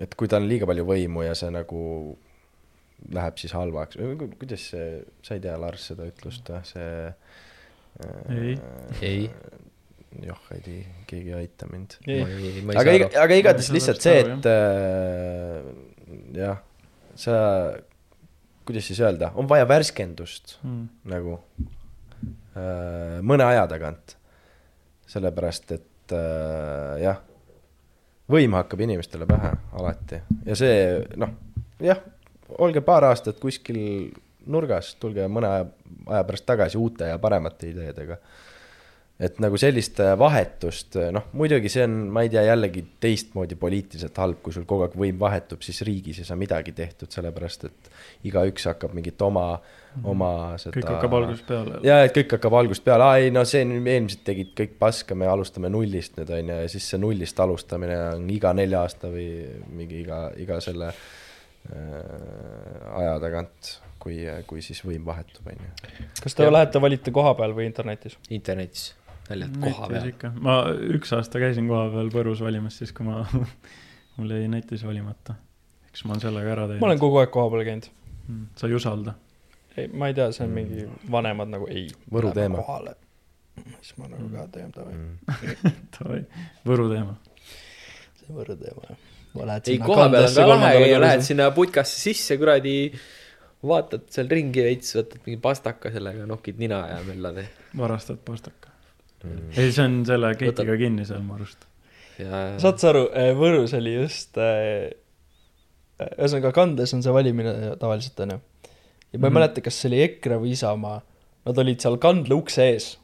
et kui tal on liiga palju võimu ja see nagu läheb siis halvaks, kuidas see, sa ei tea, Lars, seda ütlust või, see Ei. ei, joh, ei tea, keegi ei aita mind. aga aga igatahes lihtsalt see, et äh, jah, sa, kuidas siis öelda, on vaja värskendust Mm. nagu äh, mõne aja tagant. sellepärast, et äh, jah, võim hakkab inimestele pähe alati ja see noh, jah, olge paar aastat kuskil nurgas, tulge mõne aja, aja pärast tagasi uute ja paremate ideedega et nagu sellist äh, vahetust, noh muidugi see on, ma ei tea, jällegi teistmoodi poliitiliselt halb, kui sul kogu aeg võim vahetub, siis riigis ei saa midagi tehtud, sellepärast et igaüks hakkab mingit oma, oma seda kõik hakkab algusest peale. ja, et kõik hakkab algusest peale, aa ei no see eelmised tegid kõik paska, me alustame nullist nüüd on ju, ja siis see nullist alustamine on iga nelja aasta või mingi iga, iga selle äh, aja tagant, kui, kui siis võim vahetub, on ju. kas te lähete valite koha peal või internetis? internetis, välja koha peal. ma üks aasta käisin kohapeal Võrus valimas, siis kui ma, <laughs> mul jäi netis valimata. eks ma olen sellega ära teinud. ma olen kogu aeg koha peal käinud. Mm, sa ei usalda? ei, ma ei tea, see on mingi vanemad nagu ei. Võru teema. kohale. siis ma nagu ka teen davai, <laughs> Mm. davai, Võru teema. see Võru teema jah. ei, koha peal on ka lahe ja lähed sinna putkasse sisse, kuradi, vaatad seal ringi veits, võtad mingi pastaka sellega, nokid nina ja möllad varastad pastaka. ei, see on selle keitiga kinni seal mu arust. ja saad sa aru, Võrus oli just äh,, ühesõnaga kandes on see valimine tavaliselt onju. ja ma ei Mhm. mäleta, kas see oli EKRE või Isamaa, nad olid seal kandla ukse ees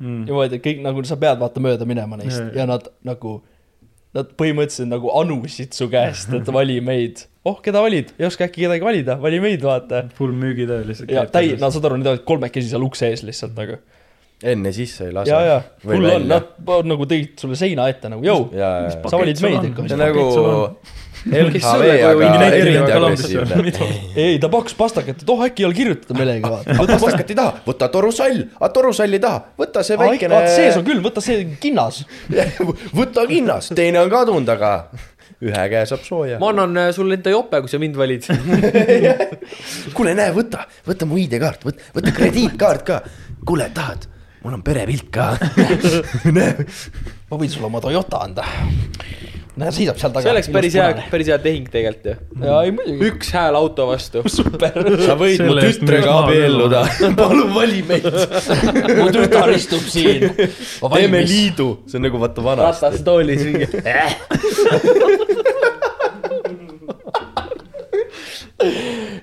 Mm. niimoodi, et kõik nagu sa pead vaata mööda minema neist ja, jaa. ja nad nagu, nad põhimõtteliselt nagu anusid su käest, et <laughs> vali meid. oh, keda valid, ei oska äkki kedagi valida, vali meid, vaata. full müügitöö lihtsalt. ja täi-, no saad aru, need olid kolmekesi seal ukse ees lihtsalt nagu. Enne sisse ei lase. ja, ja, või full on, nad nagu tõid sulle seina ette nagu, jõu, sa valid meid on? ikka see on nagu? LHV, kui aga mida? ei, ta pakkus pastakat, et oh äkki ei ole kirjutada millegi, vaata. võta pastakat ei taha, võta torusall, aga torusall ei taha, võta see väikene. sees on küll, võta see kinnas. <laughs> võta kinnas, teine on kadunud, aga ühe käe saab sooja. ma annan äh, sulle enda jope, kui sa mind valid. <laughs> kuule, näe, võta, võta mu ID-kaart, võta, võta krediitkaart ka. kuule, tahad? Mul on perepilt ka. <laughs> näe, ma võin sulle oma Toyota anda. näe, seisab seal taga. see oleks päris hea, päris hea tehing tegelikult ju. jaa, ei muidugi. üks hääl auto vastu. <laughs> super. sa võid mu Selle eest tütrega abielluda. <laughs> palun vali meid. mu tütar istub siin. teeme. liidu, see on nagu vaata vanasti. ratastoolis mingi.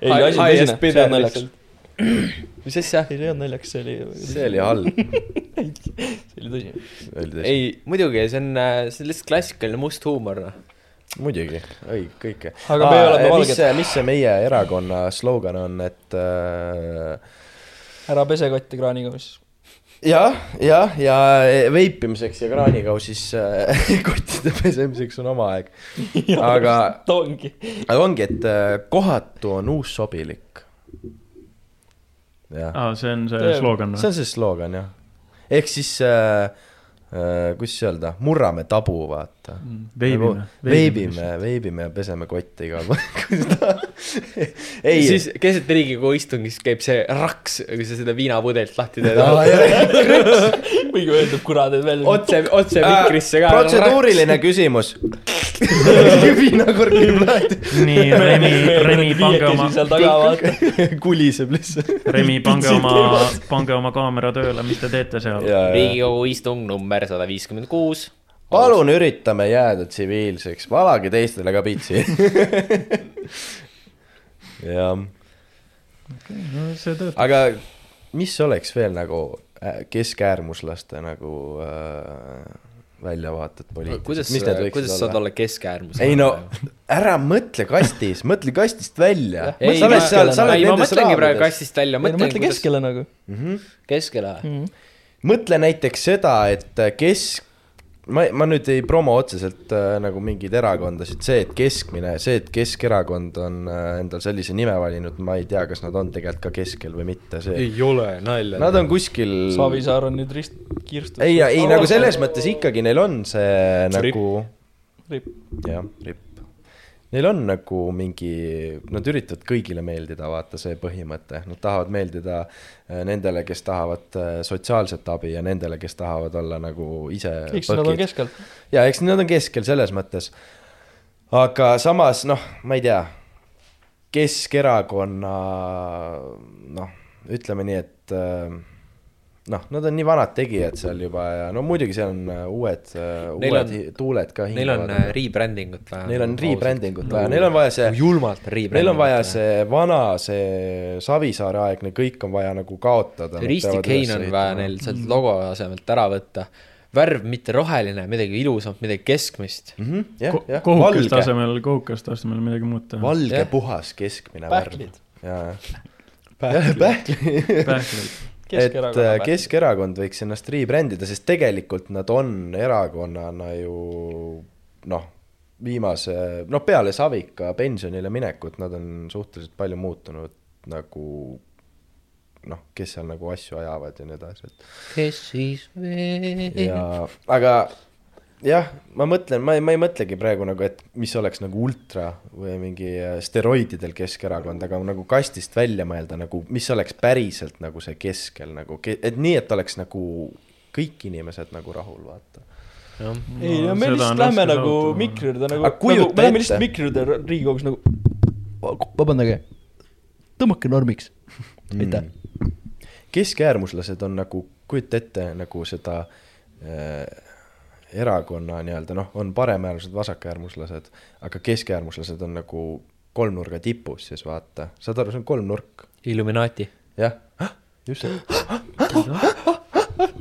ei, asi on see on naljakas. <clears throat> mis asja? ei, olnud naljakas, see oli, see oli halb. <laughs> see oli tõsine. ei, muidugi, see on, see on lihtsalt klassikaline must huumor, noh. muidugi, õige, kõike. Aga me oleme mis valged. mis see meie erakonna slogan on, et äh, ära pese kotti kraaniga, mis. jah, jah, ja veipimiseks ja kraanikausis äh, <laughs> kottide pesemiseks on oma aeg. <laughs> aga, aga ongi, et äh, kohatu on uus sobilik. aa, see on see slogan see või? on see slogan jah. ehk siis äh,, äh, kuidas öelda, murrame tabu, vaata. veibime. veibime, veibime ja peseme kotte igal pool. ei, siis keset Riigikogu istungist käib see raks, kui sa seda viinapudelit lahti teed. või kui öeldub kurat, et veel. otse, otse mikrisse ka. protseduuriline küsimus. Viinakork käib lahti. nii, Remi, Remi, <laughs> <laughs> pange oma, seal taga, vaata. kuliseb lihtsalt. Remi, pange oma, pange oma kaamera tööle, mis te teete seal? riigikogu istung number sada viiskümmend kuus. palun üritame jääda tsiviilseks, valage teistele ka pitsi. <laughs> jah, no see töötab. aga mis oleks veel nagu äh, keskäärmuslaste nagu äh, väljavaated kuidas, mis need võiksid kuidas saad olla keskäärmus? ei no ära mõtle kastis, mõtle kastist välja. ei, ma, seal, ei, ma mõtlengi praegu kastist välja, mõtle mõtlen, kuidas keskele nagu. Mhm. keskele. mõtle näiteks seda, et kes, ma, ma nüüd ei promo otseselt äh, nagu mingeid erakondasid, see, et keskmine, see, et Keskerakond on äh, endal sellise nime valinud, ma ei tea, kas nad on tegelikult ka keskel või mitte, see, ei ole nalja. nad on kuskil Savisaar on nüüd rist, kirstus. ei, ei nagu selles mõttes ikkagi neil on see nagu Ripp. jah, ripp. Neil on nagu mingi, nad üritavad kõigile meeldida, vaata see põhimõte, nad tahavad meeldida äh, nendele, kes tahavad äh, sotsiaalset abi ja nendele, kes tahavad olla nagu ise eks nad on keskel. ja eks nad on keskel selles mõttes. aga samas noh, ma ei tea, Keskerakonna noh, ütleme nii, et äh, noh, nad on nii vanad tegijad seal juba ja no muidugi seal on äh, uued, Neil uued on- tuuled ka Neil on äh, rebranding ut vaja. Neil on rebranding ut vaja, neil on vaja see, julmalt rebranding. neil on vaja. see vana, see Savisaare aegne, kõik on vaja nagu kaotada. Risti Kein on vaja neil sealt logo asemelt ära võtta. värv mitte roheline, midagi ilusamat, midagi keskmist. Mhm, jah, jah, kohukeste valge, asemel, kohukeste asemel midagi muud teha. valge Jah. puhas keskmine värv Pähklid.. jaa, jah, pähklid. pähkleid. Et äh. Keskerakond võiks ennast rebrandida, sest tegelikult nad on erakonnana ju noh, viimase, noh peale Savika pensionile minekut nad on suhteliselt palju muutunud nagu noh, kes seal nagu asju ajavad ja nii edasi, et kes siis veel? ja aga jah, ma mõtlen, ma ei, ma ei mõtlegi praegu nagu, et mis oleks nagu ultra või mingi äh, steroididel Keskerakond, aga nagu kastist välja mõelda nagu, mis oleks päriselt nagu see keskel nagu, et nii, et oleks nagu kõik inimesed nagu rahul, vaata. ei no me lihtsalt lähme nagu mikri juurde nagu, Aga nagu me läheme lihtsalt mikri juurde Riigikogus nagu, vabandage, tõmmake normiks. aitäh. keskäärmuslased on nagu, kujuta ette nagu seda äh, erakonna nii-öelda noh, on paremäärmused, vasakäärmuslased, aga keskäärmuslased on nagu kolmnurga tipus siis vaata, saad aru, see on kolmnurk, Illuminaati. jah, just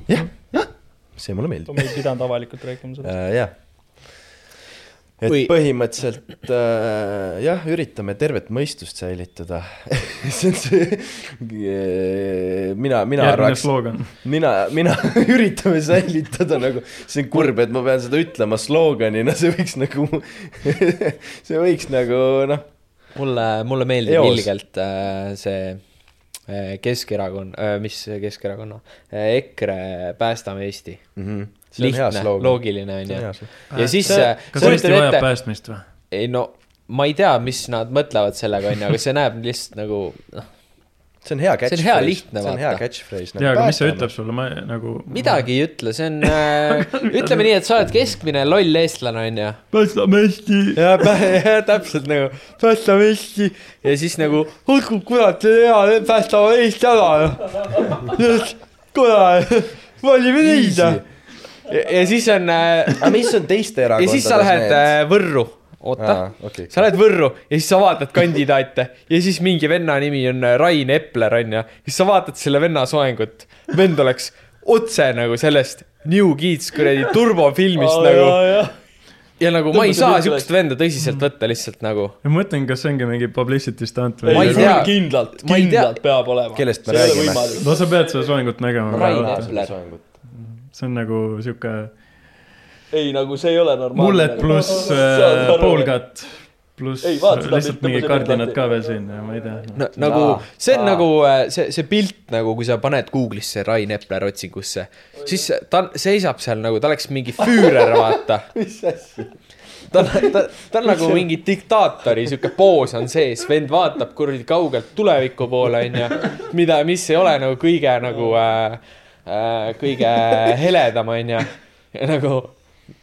jah, jah, see mulle meeldib. ma ei pidanud avalikult rääkima sellest. äh,. jah. Et Või... põhimõtteliselt äh, jah, üritame tervet mõistust säilitada. <laughs> See on see, mina, mina järgmine arvaks, mina, mina <laughs> üritame säilitada nagu, see on kurb, et ma pean seda ütlema slooganina, see võiks nagu, <laughs> see võiks nagu noh, mulle, mulle meeldib Eos. ilgelt äh, see äh, Keskerakond äh,, mis Keskerakonna äh,, EKRE Päästame Eesti. on hea lihtne, loogiline on ju. ja siis See- äh, kas Eesti vajab ette, päästmist või? ei no ma ei tea, mis nad mõtlevad sellega onju, aga see näeb lihtsalt nagu noh, see on hea See on catchphrase. hea lihtne, see on hea vaata. catchphrase. nagu jaa, aga mis see ütleb sulle, ma nagu. midagi ei ütle, see on <laughs> äh,, ütleme nii, et sa oled keskmine loll eestlane onju. päästame Eesti. ja pä- <laughs> täpselt nagu päästame Eesti ja siis nagu olgu kurat hea, päästame Eesti ära <laughs> kurat, valime neid. Ja, ja siis on äh, aga mis on teiste ja erakondades siis sa lähed äh, Võrru, oota Aa, okei. sa lähed Võrru ja siis sa vaatad kandidaate ja siis mingi venna nimi on äh, Rain Epler onju, siis sa vaatad selle venna soengut, vend oleks otse nagu sellest New Kids kuradi turbofilmist nagu ja nagu ma ei saa siukest venda tõsiselt võtta lihtsalt nagu. ma mõtlen, kas see ongi mingi publicity stunt Ma ei või? kindlalt, Ma ei tea. kindlalt peab olema. Kellest me räägime? no sa pead seda soengut nägema. Rain see on nagu sihuke ei, nagu see ei ole normaalne. mullet pluss <laughs> äh, poolkatt pluss Ei, vaata seda lihtsalt pilti, mingi ma seda kardinad pilti. ka veel siin ja ma ei tea no.. no, nagu see on nagu äh, see, see pilt nagu, kui sa paned Google'isse Rain Epler otsingusse, siis ta seisab seal nagu <laughs> ta oleks mingi füürer, vaata. mis asja? ta on, ta, ta on nagu mingi diktaatori sihuke poos on sees, vend vaatab kuradi kaugelt tuleviku poole, onju. mida, mis ei ole nagu kõige nagu äh, kõige <laughs> heledam, onju. ja nagu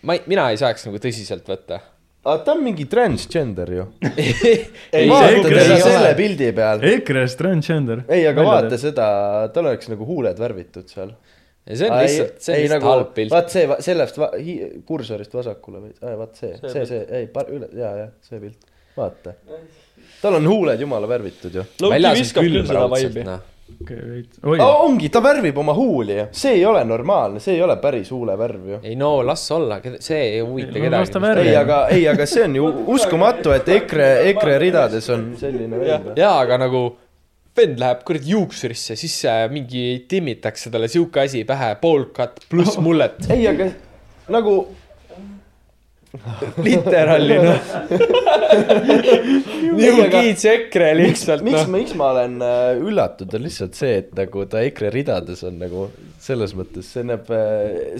ma ei, mina ei saaks nagu tõsiselt võtta. aga ta on mingi transgender ju. <laughs> ei vaata teda ei selle pildi peal. EKRE-s transgender. ei, aga vaata seda, tal oleks nagu huuled värvitud seal. see on lihtsalt, see on lihtsalt halb pilt. vaat see, sellest va, hi, kursorist vasakule või, vaat see, see, see, ei, üle, ja, ja see pilt, vaata. tal on huuled jumala värvitud ju. Väljas on külm raudselt, noh. oi, ongi, ta värvib oma huuli see ei ole normaalne, see ei ole päris huulevärv ju. ei no las olla, see ei huvita Ei, no kedagi. ei, aga, ei, aga see on ju <laughs> uskumatu, et EKRE, EKRE ridades on selline vend. jaa, aga nagu vend läheb kuradi juuksurisse, siis äh, mingi timmitakse talle sihuke asi pähe, poolkatt pluss mullet. ei, aga nagu literaali noh. New Kids EKRE lihtsalt miks, noh. miks ma olen äh, üllatunud, on lihtsalt see, et nagu ta EKRE ridades on nagu selles mõttes, see näeb,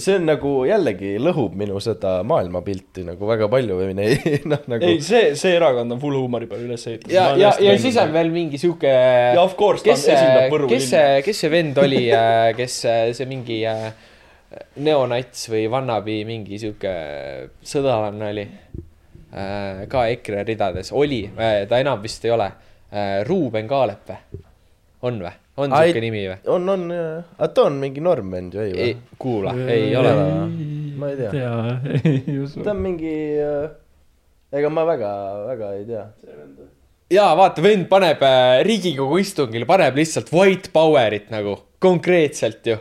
see on nagu jällegi lõhub minu seda maailmapilti nagu väga palju või <laughs> noh nagu ei, see, see erakond on full huumori peale üles ehitatud. ja, ja, ja siis on veel mingi sihuke. ja of course ta kes see esindab, Võru kes see, kes see vend oli, kes äh, see mingi äh, neonats või vannabi mingi sihuke sõdalane oli? ka EKRE ridades, oli, ta enam vist ei ole. Ruuben Kaalep või? on või? on sihuke nimi või? on, on, aga ta on mingi normvend ju, ei või?, kuula, ei ole. Ma ei tea. tea, ei <laughs> usu ta. on mingi äh,, ega ma väga, väga ei tea. jaa, vaata, vend paneb äh, Riigikogu istungil, paneb lihtsalt white power'it nagu, konkreetselt ju.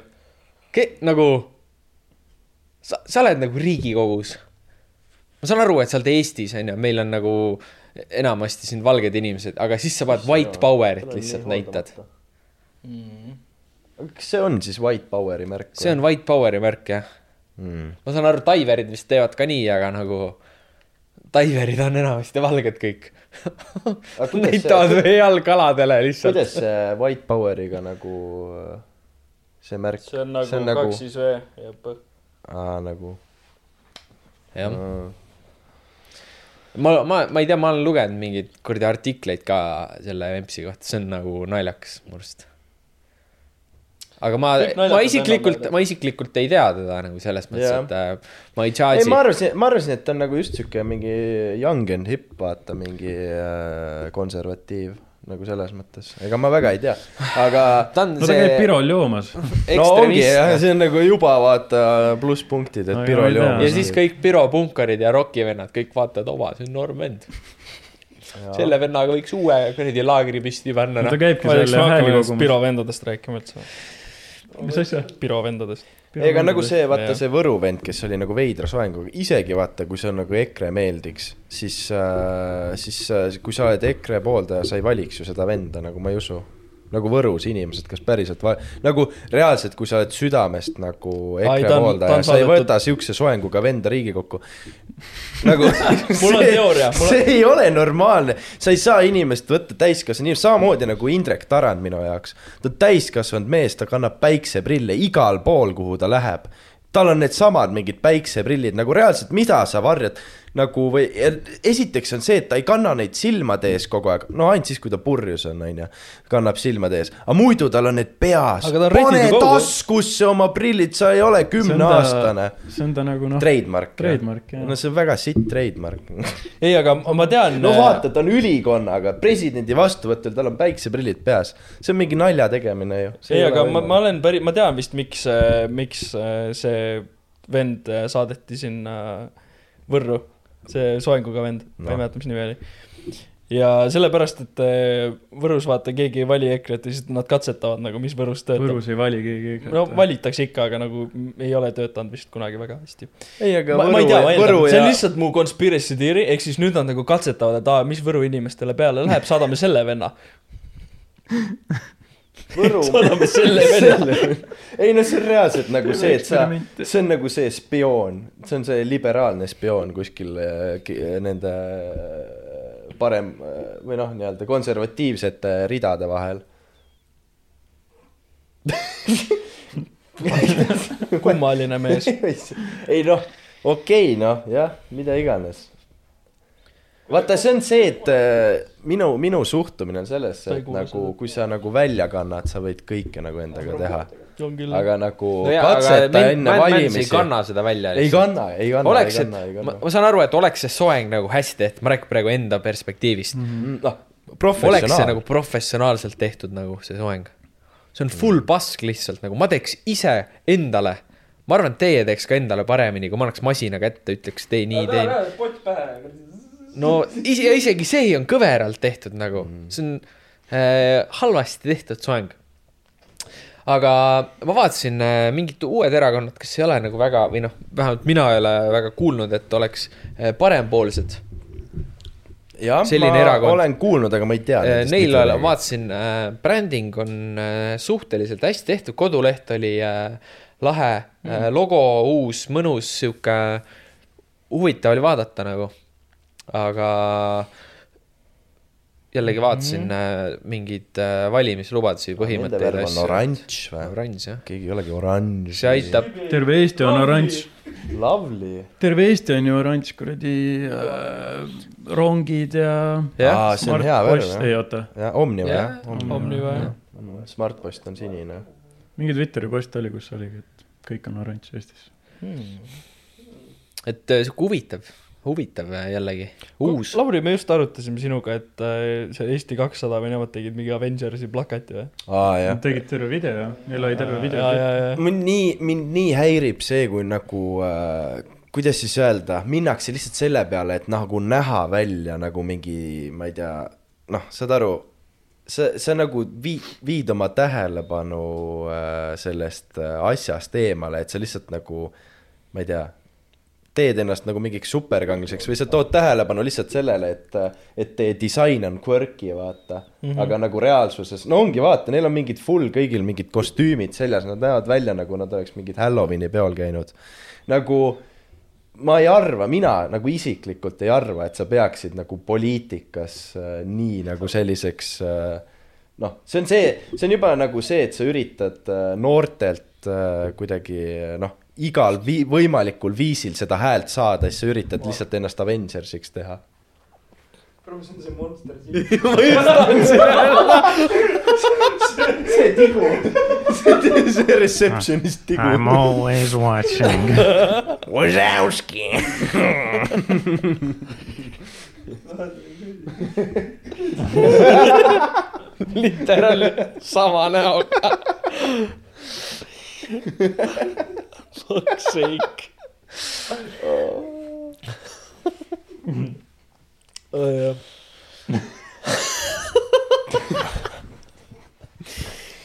nagu, sa, sa oled nagu Riigikogus. ma saan aru, et sa oled Eestis, on ju, meil on nagu enamasti siin valged inimesed, aga siis sa paned white power'it lihtsalt näitad. kas see on siis White Poweri märk? see on white power'i märk, jah. mm.. ma saan aru, Taiverid vist teevad ka nii, aga nagu Taiverid on enamasti valged kõik. <laughs> Näitavad see- veealgaladele lihtsalt. kuidas see White Poweriga nagu äh, see märk, see on nagu See on kaks nagu- siis V ja P. Aa nagu jah, äh, ma, ma, ma ei tea, ma olen lugenud mingeid kuradi artikleid ka selle Vempsi kohta, see on nagu naljakas mu arust. aga ma ma isiklikult ma isiklikult ei tea teda nagu selles mõttes, Jah. et äh, ma ei ei, charge'i ma. arvasin, ma arvasin, et ta on nagu just sihuke mingi young and hip, vaata, mingi äh, konservatiiv nagu selles mõttes, ega ma väga ei tea, aga <laughs> ta on no ta käib see Pirol joomas. <laughs> no ongi jah, see on nagu juba vaata plusspunktid, et No Piro ja ma ei tea. joomas. ja siis kõik Piro punkarid ja rokivennad kõik vaatavad, oma, see on noor vend. selle vennaga võiks uue kuradi laagri püsti panna, no ta noh. käibki ma ei seal hääli kogumas. Piro vendadest rääkima üldse. mis asja? Piro vendadest. Ega nagu see, vaata see Võru vend, kes oli nagu veidra soenguga, isegi vaata, kui see on nagu EKRE meeldiks, siis äh,, siis äh, kui sa oled EKRE pooldaja, sa ei valiks ju seda venda, nagu ma ei usu. Nagu Võrus inimesed, kas päriselt va-, nagu reaalselt, kui sa oled südamest nagu EKRE pooldaja sa ei võta siukse soenguga venda Riigikokku. nagu <laughs> Mul on teooria, see ei ole normaalne, sa ei saa inimest võtta täiskasvanud inimest, samamoodi nagu Indrek Tarand minu jaoks. ta on täiskasvanud mees, ta kannab päikseprille igal pool, kuhu ta läheb. tal on needsamad mingid päikseprillid nagu reaalselt, mida sa varjad nagu või esiteks on see, et ta ei kanna neid silmade ees kogu aeg, no ainult siis, kui ta purjus on, onju, kannab silmade ees, aga muidu tal on need peas. On pane taskusse oma prillid, sa ei ole kümneaastane. see on ta nagu noh, Trademark. Trademark, jah. no see on väga sitt trademark ei, aga ma tean. no vaata, ta on ülikonnaga, presidendi vastuvõtul, tal on päikseprillid peas. see on mingi nalja tegemine ju. ei, aga ma, ma olen päri-, ma tean vist, miks, miks äh, see vend äh, saadeti sinna Võrru, see soenguga vend no., ma ei mäleta, mis nimi oli. ja sellepärast, et äh, Võrus vaata keegi ei vali EKRE-t ja siis nad katsetavad nagu, mis Võrus töötab. Võrus ei vali keegi EKRE-t. no valitakse ikka, aga nagu ei ole töötanud vist kunagi väga hästi. ei, aga ma, ma ei tea, ma Võru eeldan, see ja on lihtsalt mu conspiracy theory, ehk siis nüüd nad nagu katsetavad, et aa, mis Võru inimestele peale läheb, saadame selle venna. <laughs> Võru. <laughs> saadame selle <laughs> venna. ei no see on reaalselt nagu see, et sa, see on nagu see spioon, see on see liberaalne spioon kuskil äh, ki- nende äh, parem äh, või noh, nii-öelda konservatiivsete ridade vahel. <laughs> kummaline mees. ei noh, okei okay, noh, jah, mida iganes. vaata, see on see, et äh, minu, minu suhtumine on sellesse, et nagu kui sa nagu välja kannad, sa võid kõike nagu endaga teha. aga nagu no aga katseta Men- enne Men's ei valimisi. kanna seda välja ei kanna, ei kanna, ei oleks, et kanna, ei ma, kanna. ma saan aru, et oleks see soeng nagu hästi tehtud, ma räägin praegu enda perspektiivist mm. -hmm. noh, oleks see nagu professionaalselt tehtud nagu see soeng. see on full pask lihtsalt nagu, ma teeks ise endale, ma arvan, et teie teeks ka endale paremini, kui ma annaks masina kätte, ütleks tee nii, tee nii. pott pähe. No <laughs> ise, isegi see on kõveralt tehtud nagu, see on äh, halvasti tehtud soeng. aga ma vaatasin äh, mingid uued erakonnad, kes ei ole nagu väga või noh, vähemalt mina ei ole väga kuulnud, et oleks äh, parempoolsed. jah, selline ma erakond. olen kuulnud, aga ma ei tea. Äh, Neil ole,. vaatasin äh,, bränding on äh, suhteliselt hästi tehtud, koduleht oli äh, lahe mm., logo uus, mõnus, sihuke huvitav oli vaadata nagu. Aga jällegi vaatasin mm -hmm. mingeid äh, valimislubadusi, Nende põhimõtteid värv on. oranž või? oranž jah, keegi ei olegi oranž. see aitab. terve Eesti on oranž, Lovely. terve Eesti on ju oranž, kuradi äh, rongid ja. jah, aa, see on hea värv ei jah. oota, jah, Omniva Jah. Omniva jah. Smartpost on sinine. mingi Twitteri post oli, kus oligi, et kõik on oranž Eestis. et äh, sihuke huvitav, huvitav äh, jällegi, uus. Lauri, me just arutasime sinuga, et äh, see Eesti kakssada või nemad tegid mingi Avengersi plakati või? Nad. tegid terve video, neil oli terve video ja, ja, ja. mind nii, mind nii häirib see, kui nagu äh, kuidas siis öelda, minnakse lihtsalt selle peale, et nagu näha välja nagu mingi, ma ei tea, noh, saad aru, sa, sa nagu vii-, viid oma tähelepanu äh, sellest äh, asjast eemale, et sa lihtsalt nagu, ma ei tea, teed ennast nagu mingiks superkangelaseks või sa tood tähelepanu lihtsalt sellele, et, et teie disain on quirky, vaata mm. -hmm. aga nagu reaalsuses, no ongi, vaata, neil on mingid full kõigil mingid kostüümid seljas, nad näevad välja nagu nad oleks mingid Halloweeni peol käinud. nagu ma ei arva, mina nagu isiklikult ei arva, et sa peaksid nagu poliitikas äh, nii nagu selliseks äh, noh, see on see, see on juba nagu see, et sa üritad äh, noortelt äh, kuidagi noh, igal vii-, võimalikul viisil seda häält saada, siis sa üritad lihtsalt ennast Avengersiks teha. <laughs> <laughs> see tigu, see, see receptionist tigu. always watching. <laughs> Wazowski. literaali sama näoga. Fuck's sake.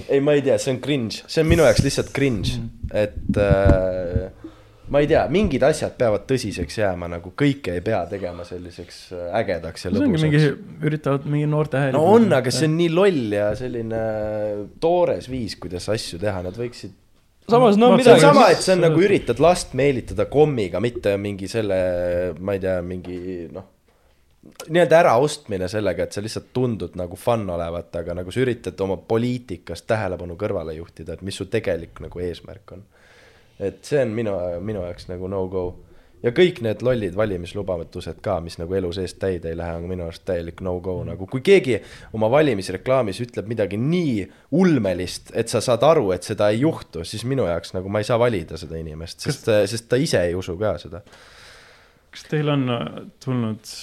ei, ma ei tea, see on cringe, see on minu jaoks lihtsalt cringe, et äh, ma ei tea, mingid asjad peavad tõsiseks jääma, nagu kõike ei pea tegema selliseks äh, ägedaks ja see ongi mingi lõbusaks., üritavad mingi noorte hääli. no on, aga see on nii loll ja selline toores viis, kuidas asju teha, nad võiksid samas no Vaat see on midagi. sama, et see on nagu üritad last meelitada kommiga, mitte mingi selle, ma ei tea, mingi noh, nii-öelda äraostmine sellega, et sa lihtsalt tundud nagu fun olevat, aga nagu sa üritad oma poliitikast tähelepanu kõrvale juhtida, et mis su tegelik nagu eesmärk on. et see on minu, minu jaoks nagu no-go. Ja kõik need lollid valimislubatused ka, mis nagu elu sees täide ei lähe, on minu arust täielik no-go nagu, kui keegi oma valimisreklaamis ütleb midagi nii ulmelist, et sa saad aru, et seda ei juhtu, siis minu jaoks nagu ma ei saa valida seda inimest, sest, sest ta ise ei usu ka seda. kas teil on äh, tulnud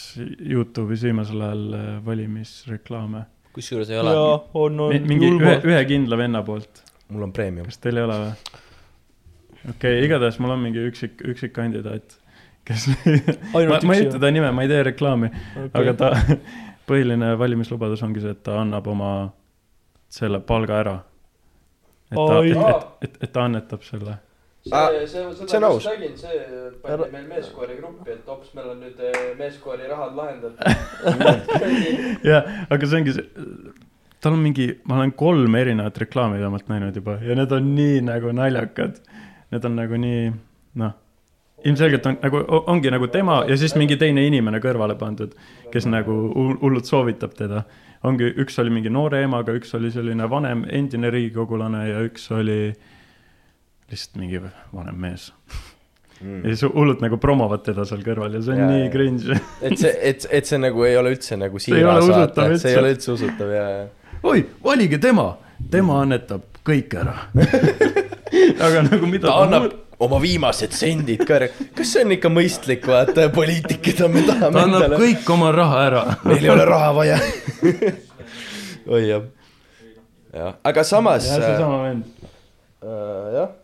Youtube'is viimasel ajal äh, valimisreklaame? kusjuures ei ole. jaa, on, on. mingi ühe, ühe kindla venna poolt, mul on premium. kas teil ei ole või? okei okay,, igatahes mul on mingi üksik, üksik kandidaat, kes ma, ainult ma ei ütle ta nime, ma ei tee reklaami okay. aga ta, <laughs> põhiline valimislubadus ongi see, et ta annab oma selle palga ära. et ta, et, et, et, et ta annetab selle. Ah, see, see, see seda on ma just nägin, see pandi meil meeskoori gruppi, et hops, meil on nüüd eh, meeskoori rahad lahendatud. jah, aga see ongi see, tal on mingi, ma olen kolm erinevat reklaami vähemalt näinud juba ja need on nii nagu naljakad. Need on nagu nii, noh, ilmselgelt on nagu, ongi nagu tema ja siis mingi teine inimene kõrvale pandud, kes nagu hull- hullult soovitab teda. ongi, üks oli mingi noore emaga, üks oli selline vanem endine riigikogulane ja üks oli lihtsalt mingi vanem mees. Mm. ja siis hullult nagu promovad teda seal kõrval ja see on Jaa, nii cringe. et see, et, et see nagu ei ole üldse nagu siiras vaata, et see ei ole üldse usutav ja, ja. oi, valige tema, tema annetab kõik ära. <laughs> aga nagu mida ta annab oma viimased sendid ka ära, kas see on ikka mõistlik, vaata, poliitik, keda me tahame ta annab endale, kõik oma raha ära. meil ei ole raha vaja. oi jah, jah, aga samas jah, äh, seesama vend. äh, jah,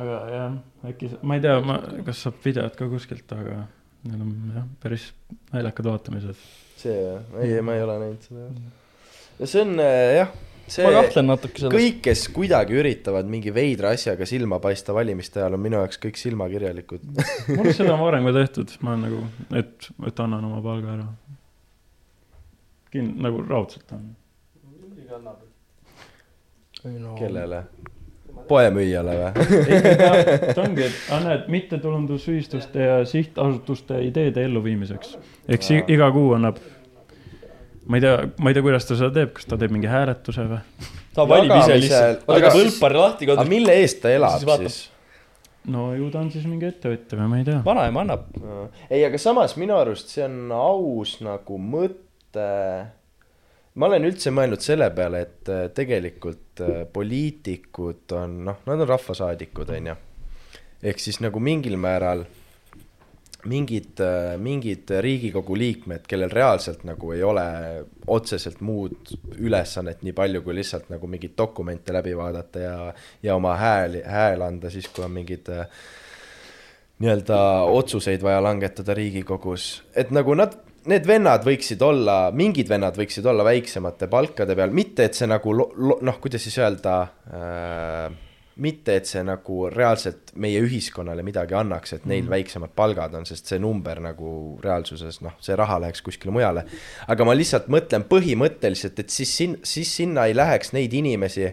aga jah, äkki, ma ei tea, ma, kas saab videot ka kuskilt, aga need on jah, päris naljakad vaatamised. see jah, ei, ma ei ole näinud seda. ja see on äh, jah, see ma kahtlen natuke selles. kõik, kes kuidagi üritavad mingi veidra asjaga silma paista valimiste ajal, on minu jaoks kõik silmakirjalikud. <laughs> mul on seda varem ka tehtud, ma olen nagu, et, et annan oma palga ära. kin-, nagu raudselt on. no, kellele? poemüüjale või? ta ongi, et näed, mittetulundusühistuste ja sihtasutuste ideede elluviimiseks. ehk siis iga kuu annab, ma ei tea, ma ei tea, kuidas ta seda teeb, kas ta teeb mingi hääletuse või? ta valib ise lihtsalt, aga võtab siis- võlpari lahti aga kodus. mille eest ta elab Siis siis? no ju ta on siis mingi ettevõtja või ma ei tea. vanaema annab. ei, aga samas minu arust see on aus nagu mõte. ma olen üldse mõelnud selle peale, et äh, tegelikult äh, poliitikud on noh, nad on rahvasaadikud, onju. ehk siis nagu mingil määral mingid, mingid riigikogu liikmed, kellel reaalselt nagu ei ole otseselt muud ülesannet nii palju kui lihtsalt nagu mingeid dokumente läbi vaadata ja, ja oma hääli, hääl anda siis, kui on mingid äh, nii-öelda otsuseid vaja langetada Riigikogus, et nagu nad, need vennad võiksid olla, mingid vennad võiksid olla väiksemate palkade peal, mitte et see nagu noh, kuidas siis öelda äh,, mitte et see nagu reaalselt meie ühiskonnale midagi annaks, et neil mm. väiksemad palgad on, sest see number nagu reaalsuses noh, see raha läheks kuskile mujale. aga ma lihtsalt mõtlen põhimõtteliselt, et siis sin-, siis sinna ei läheks neid inimesi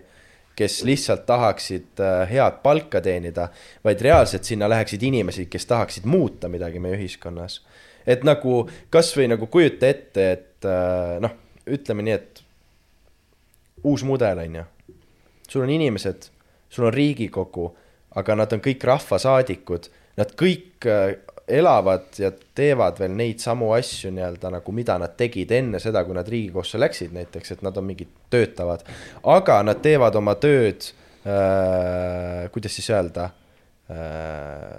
kes lihtsalt tahaksid äh, head palka teenida, vaid reaalselt sinna läheksid inimesed, kes tahaksid muuta midagi meie ühiskonnas. et nagu kasvõi nagu kujuta ette, et äh, noh, ütleme nii, et uus mudel on ju, sul on inimesed, sul on Riigikogu, aga nad on kõik rahvasaadikud, nad kõik äh, elavad ja teevad veel neid samu asju nii-öelda nagu, mida nad tegid enne seda, kui nad Riigikogusse läksid näiteks, et nad on mingid töötavad, aga nad teevad oma tööd äh,, kuidas siis öelda äh,,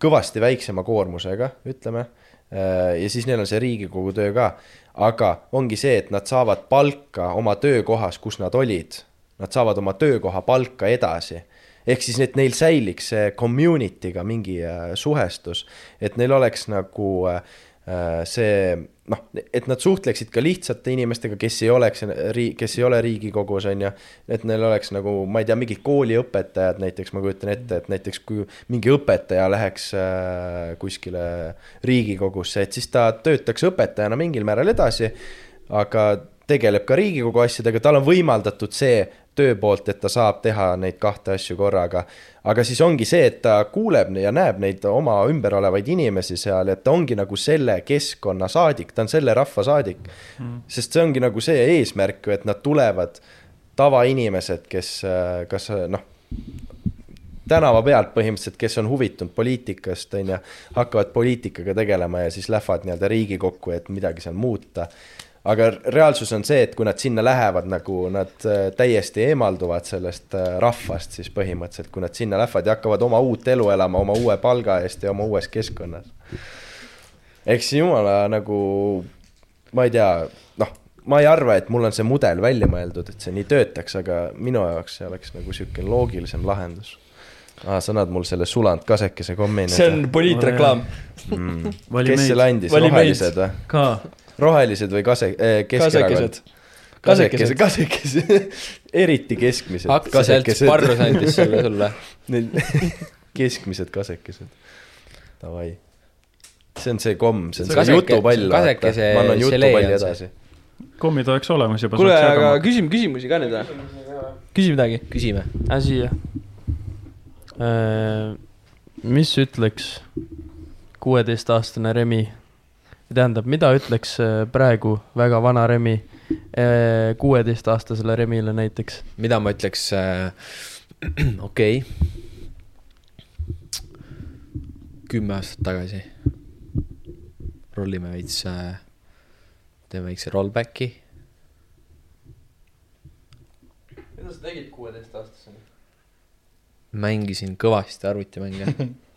kõvasti väiksema koormusega, ütleme. Äh,. ja siis neil on see Riigikogu töö ka, aga ongi see, et nad saavad palka oma töökohas, kus nad olid, nad saavad oma töökoha palka edasi ehk siis, et neil säiliks see community'ga mingi äh, suhestus, et neil oleks nagu äh, see noh, et nad suhtleksid ka lihtsate inimestega, kes ei oleks, kes ei ole Riigikogus, on ju. et neil oleks nagu, ma ei tea, mingid kooliõpetajad näiteks, ma kujutan ette, et näiteks kui mingi õpetaja läheks äh, kuskile Riigikogusse, et siis ta töötaks õpetajana mingil määral edasi, aga tegeleb ka Riigikogu asjadega, tal on võimaldatud see töö poolt, et ta saab teha neid kahte asju korraga. aga siis ongi see, et ta kuuleb ja näeb neid oma ümber olevaid inimesi seal, et ta ongi nagu selle keskkonna saadik, ta on selle rahva saadik mm.. sest see ongi nagu see eesmärk ju, et nad tulevad tavainimesed, kes kas noh, tänava pealt põhimõtteliselt, kes on huvitunud poliitikast, on ju, hakkavad poliitikaga tegelema ja siis lähevad nii-öelda Riigikokku, et midagi seal muuta aga reaalsus on see, et kui nad sinna lähevad nagu nad äh, täiesti eemalduvad sellest äh, rahvast, siis põhimõtteliselt, kui nad sinna lähevad ja hakkavad oma uut elu elama oma uue palga eest ja oma uues keskkonnas. ehk siis jumala nagu, ma ei tea, noh, ma ei arva, et mul on see mudel välja mõeldud, et see nii töötaks, aga minu jaoks see oleks nagu sihuke loogilisem lahendus ah,. sa annad mul selle sulanud kasekese kommi. see on poliitreklaam. mm.. Vali kes meid. selle andis, rohelised või? ka, rohelised või kase- eh,, Keskerakond? kasekesed. kasekesed, kasekesed, <laughs> eriti keskmised. aktsiaselts Parrus andis selle sulle. <laughs> <laughs> keskmised kasekesed. Davai. see on see komm, see on see Kaseke- jutupall. kasekese ma annan jutupalli on see. edasi. kommid oleks olemas juba. kuule, aga küsime küsimusi ka nüüd või? küsi midagi. küsime. asi jah. mis ütleks kuueteistaastane Remi, tähendab, mida ütleks äh, praegu väga vana Remi äh, kuueteistaastasele Remile näiteks? mida ma ütleks äh, <clears throat> okei okay.. kümme aastat tagasi. rollime veits äh,, teeme väikse rollback'i. mida sa tegid kuueteistaastasena? mängisin kõvasti arvutimänge <laughs>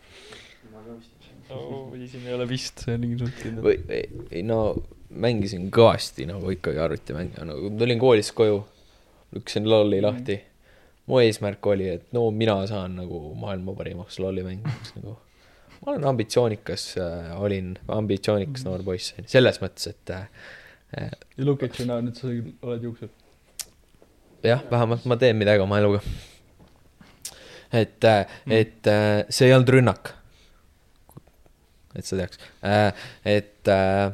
oi, siin ei ole vist, suht kindel. või, ei no mängisin kõvasti nagu ikkagi arvutimänge, no tulin koolist koju, lükkasin lolli lahti. mu eesmärk oli, et no mina saan nagu maailma parimaks lollimängijaks nagu. ma olen ambitsioonikas äh,, olin ambitsioonikas noor poiss, selles mõttes, et äh, ja look at you now, nüüd sa oled juuksed. jah, vähemalt ma teen midagi oma eluga. et, et äh, see ei olnud rünnak. Et sa teaks, et äh,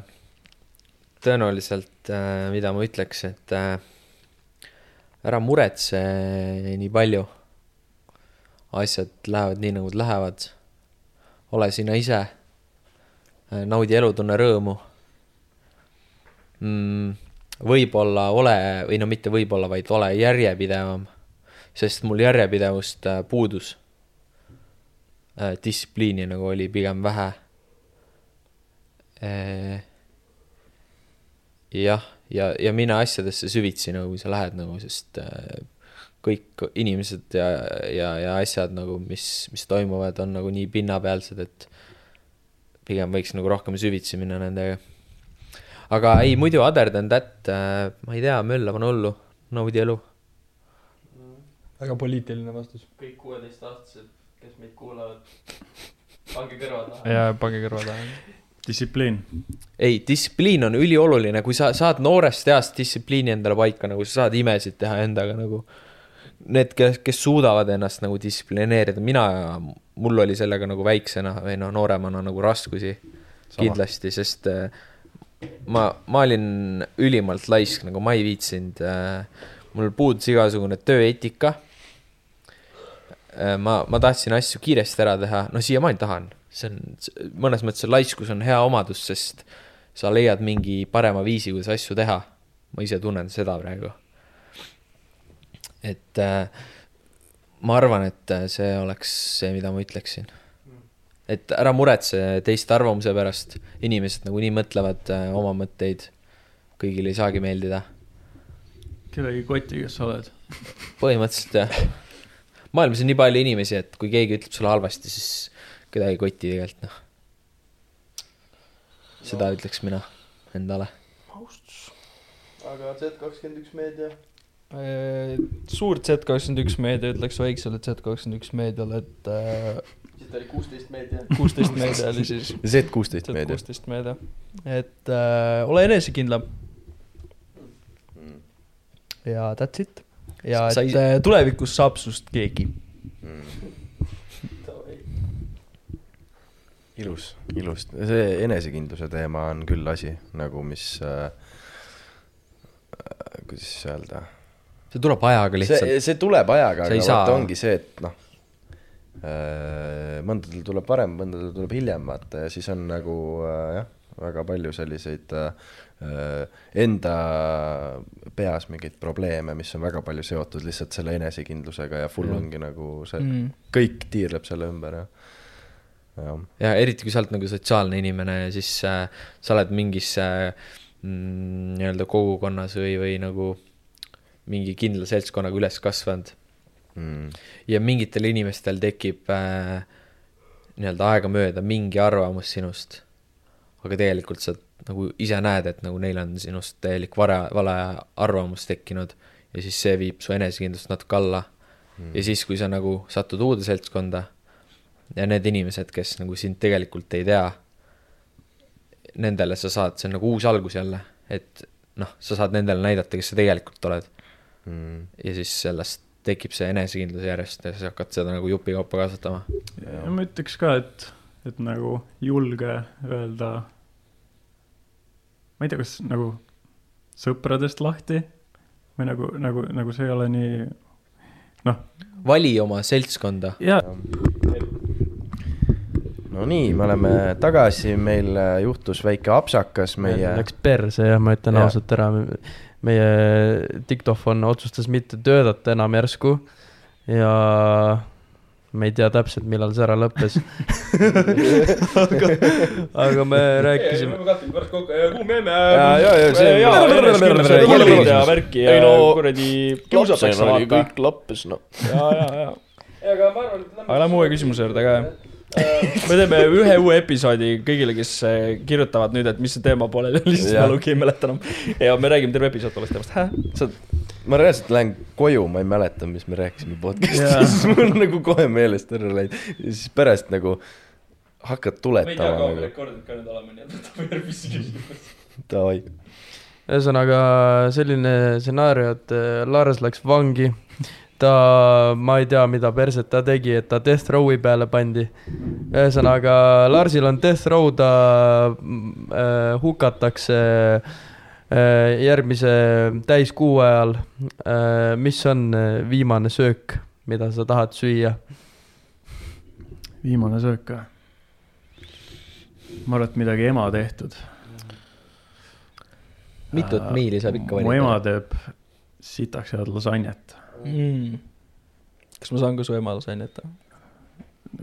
tõenäoliselt, mida ma ütleks, et äh, ära muretse nii palju. asjad lähevad nii, nagu lähevad. ole sina ise. naudi elu, tunne rõõmu mm,. võib-olla ole või no mitte võib-olla, vaid ole järjepidevam, sest mul järjepidevust äh, puudus. distsipliini nagu oli pigem vähe. jah, ja, ja mine asjadesse süvitsi nagu, kui sa lähed nagu, sest äh, kõik inimesed ja, ja, ja asjad nagu, mis, mis toimuvad, on nagu nii pinnapealsed, et pigem võiks nagu rohkem süvitsi minna nendega. aga ei, muidu other than that äh,, ma ei tea, möllavan hullu, naudi elu. väga poliitiline vastus. kõik kuueteistaastased, kes meid kuulavad, pange kõrvad taha. ja pange kõrva taha. distsipliin. ei, distsipliin on ülioluline, kui sa saad noorest east distsipliini endale paika, nagu sa saad imesid teha endaga nagu. Need, kes, kes suudavad ennast nagu distsiplineerida, mina, mul oli sellega nagu väiksena või noh, nooremana nagu raskusi Sama. kindlasti, sest äh, ma, ma olin ülimalt laisk, nagu ma ei viitsinud äh,, mul puudus igasugune tööeetika Äh, ma, ma tahtsin asju kiiresti ära teha, no siiamaani tahan, see on, mõnes mõttes see laiskus on hea omadus, sest sa leiad mingi parema viisi, kuidas asju teha. ma ise tunnen seda praegu. et äh, ma arvan, et äh, see oleks see, mida ma ütleksin. et ära muretse teiste arvamuse pärast, inimesed nagunii mõtlevad äh, oma mõtteid, kõigile ei saagi meeldida, kellegi koti, kes sa oled. põhimõtteliselt jah. maailmas on nii palju inimesi, et kui keegi ütleb sulle halvasti, siis kedagi ei koti tegelikult noh. seda ütleks mina endale. aga Z kakskümmend üks meedia? suur Z kakskümmend üks meedia ütleks väiksele Z kakskümmend üks meediale, et äh, siit oli kuusteist meedia. kuusteist <laughs> meedia oli siis. Z kuusteist meedia. kuusteist meedia, et äh, ole enesekindlam ja that's it. ja Sa et ei- äh, tulevikus saab sust keegi. ilus, ilus, see enesekindluse teema on küll asi nagu, mis äh,, kuidas siis öelda, see tuleb ajaga lihtsalt., see tuleb ajaga, aga saa- vaata ongi see, et noh äh,, mõndadel tuleb varem, mõndadel tuleb hiljem, vaata ja siis on nagu äh, jah, väga palju selliseid äh, enda peas mingeid probleeme, mis on väga palju seotud lihtsalt selle enesekindlusega ja full Mm. ongi nagu see Mm. kõik tiirleb selle ümber ja, jah ja eriti, kui sa oled nagu sotsiaalne inimene ja siis äh, sa oled mingis äh, mm, nii-öelda kogukonnas või, või nagu mingi kindla seltskonnaga üles kasvanud mm.. ja mingitel inimestel tekib äh, nii-öelda aegamööda mingi arvamus sinust. aga tegelikult sa nagu ise näed, et nagu neil on sinust täielik vale, vale arvamus tekkinud ja siis see viib su enesekindlust natuke alla mm.. ja siis, kui sa nagu satud uude seltskonda ja need inimesed, kes nagu sind tegelikult ei tea, nendele sa saad, see on nagu uus algus jälle, et noh, sa saad nendele näidata, kes sa tegelikult oled. Mm. ja siis sellest tekib see enesekindlus järjest ja sa hakkad seda nagu jupikaupa kasvatama. ja ma ütleks ka, et, et nagu julge öelda, ma ei tea, kas nagu sõpradest lahti või nagu, nagu, nagu see ei ole nii, noh, vali oma seltskonda, jaa, no nii, me oleme tagasi, meil äh, juhtus väike apsakas meie Läks perse jah, ma ütlen Jah. ausalt ära. meie diktofon otsustas mitte töötada enam järsku ja me ei tea täpselt, millal see ära lõppes. aga, aga me rääkisime, ma katsin korraks kokku, kuhu me jääme. See- ja ja Ei no, kuradi kiusatakse vaata. lappes, noh. ja, ja, ja. aga ma arvan, et aga lähme uue küsimuse juurde ka, jah. Me teeme ühe uue episoodi kõigile, kes äh, kirjutavad nüüd, et mis see teema pooleli oli, sest Jah. mälugi ei mäleta enam. ja me räägime terve episood tollest teemast, hä? sa, ma reaalselt lähen koju, ma ei mäleta, mis me rääkisime podcast'is, <laughs> mul on nagu kohe meelest ära läinud ja siis pärast nagu hakkad tuletama nagu, rekordid ka nüüd olema, nii et võtame järgmisse küsimuse. davai. ühesõnaga selline stsenaarium, et äh, Lars läks vangi. ta, ma ei tea, mida perset ta tegi, et ta death row'i peale pandi. ühesõnaga Larsil on death row, ta äh, hukatakse järgmise täiskuu ajal, mis on äh, viimane söök, mida sa tahad süüa? viimane söök ka. ma arvan, et midagi ema tehtud. mitut miili saab ikka mu ema valida? teeb sitaks head lasanjet. mm.. kas ma saan ka su emale saineta?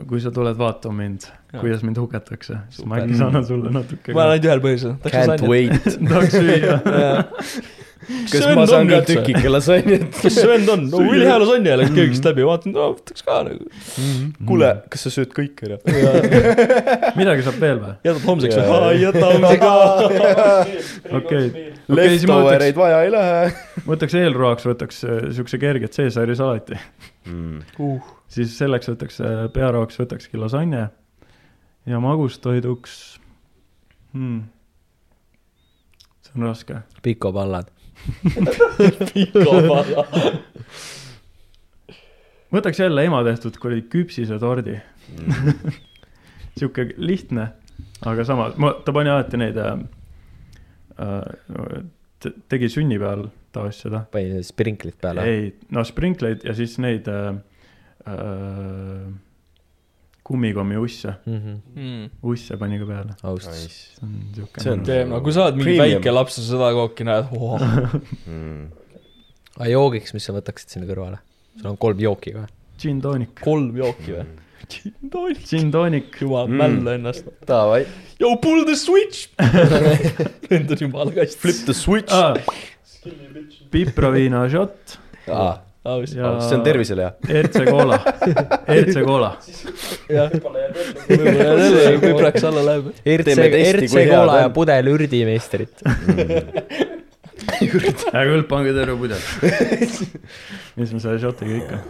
kui sa tuled vaatama mind, kuidas mind hukatakse, siis ma äkki saan sulle natuke ma olen ainult ühel põhjusel. Can't wait. tahaks süüa. Kas ma saan ka? tükike see vend on? no ülihea lasanja läks köögist läbi, vaatan, no võtaks ka nagu. kuule, kas sa sööd kõik ära? <laughs> midagi saab veel või? jätad homseks või? jätame ka. okei, Leftovereid vaja ei lähe võtaks eelroaks, võtaks äh, siukse kerge Caesari salati. mm.. siis selleks võtaks äh, pearoaks, võtakski lasanje ja magustoiduks hmm.. see on raske. pikopallad. <laughs> võtaks jälle ema tehtud kuradi küpsisetordi. sihuke lihtne, aga samas, ma, ta pani alati neid äh,, äh, tegi sünnipäeval tavaliselt seda. panin sprinklit peale. ei, no sprinkleid ja siis neid äh, äh, kummikommi usse, Mm. usse pani ka peale. see on siuke. See on- teeb, no kui sa oled mingi Premium. väike laps ja seda kooki näed, <laughs> Mm. aga joogiks, mis sa võtaksid sinna kõrvale? sul on kolm jooki ka. gin tonic, kolm jooki või? gin tonic, jumal Mm. mällu ennast. Davai, Yo pull the switch. vend on jumala kast. flip the switch. ah, pipraviina shot Ah, aus. ja see on tervisele hea. RC Cola, RC Cola. jah, <laughs> võib-olla jälle vibraks alla läheb. RC, Teeme testi, RC kui head Cola ja pudel ürdimeistrit. <laughs> hea küll, pange terve pudel. <laughs> mis me selle shotiga ikka,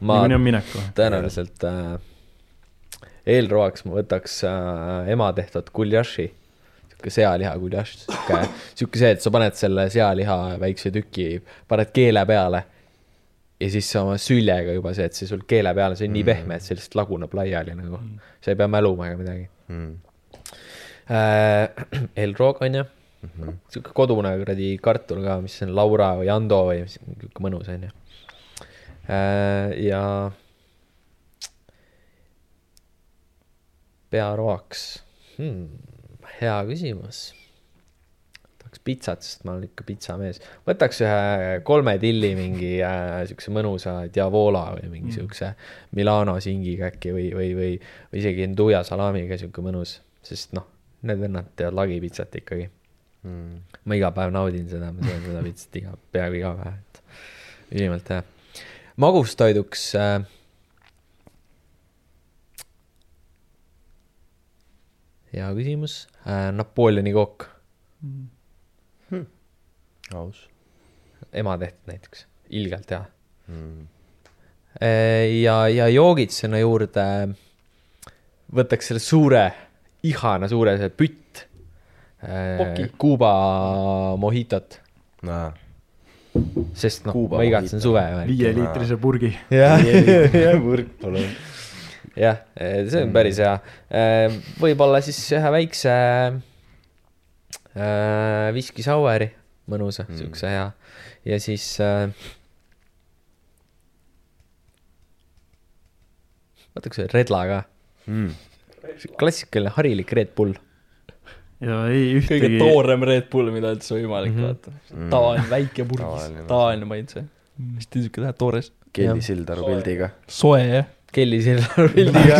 ma niikuinii on minek kohe. tõenäoliselt äh, eelroaks ma võtaks äh, ema tehtud guljaši, sihuke sealiha guljaš, sihuke, sihuke see, et sa paned selle sealiha väikse tüki, paned keele peale ja siis sa oma süljega juba see, et see sul keele peal, see on nii pehme, et see lihtsalt laguneb laiali nagu, sa ei pea mäluma ega midagi Mm. äh. <clears throat> eelroog on ju, sihuke kodune kuradi kartul ka, mis on Laura või Ando või mis- sihuke mõnus on ju äh,. ja pearoaks hmm,, hea küsimus. Tahaks pitsat, sest ma olen ikka pitsamees. võtaks ühe kolme tilli mingi äh, siukse mõnusa Diavola või mingi siukse Milano singiga äkki või, või, või, või isegi Nduja salamiga siuke mõnus, sest noh, need vennad teevad lagipitsat ikkagi. Mm. ma iga päev naudin seda, ma söön seda pitsat iga, peaaegu iga päev, et ülimalt hea. magustoiduks äh,. hea küsimus äh,, Napoleoni kook, aus ema tehtud näiteks, ilgelt hea mm.. Äh, ja, ja joogid sinna juurde, võtaks selle suure, ihana suure see pütt. Poki. Kuuba mohitot, Nah. sest noh, ma igatsen suve. viieliitrise purgi. <laughs> jah, võrk, palun. jah, see on päris hea. võib-olla siis ühe väikse äh, viski saueri, mõnusa mm., siukse hea. ja siis äh,. võtaks ühe redla ka, Mm. klassikaline harilik Red Bull. ja ei kõige ühtegi, toorem Red Bull, mida üldse võimalik Mhm. vaata. tavaline väike purgis Tavaline, maitse. hästi siuke tähe toores. Kelly Sildaru pildiga. soe jah. Kelly Silver pildiga.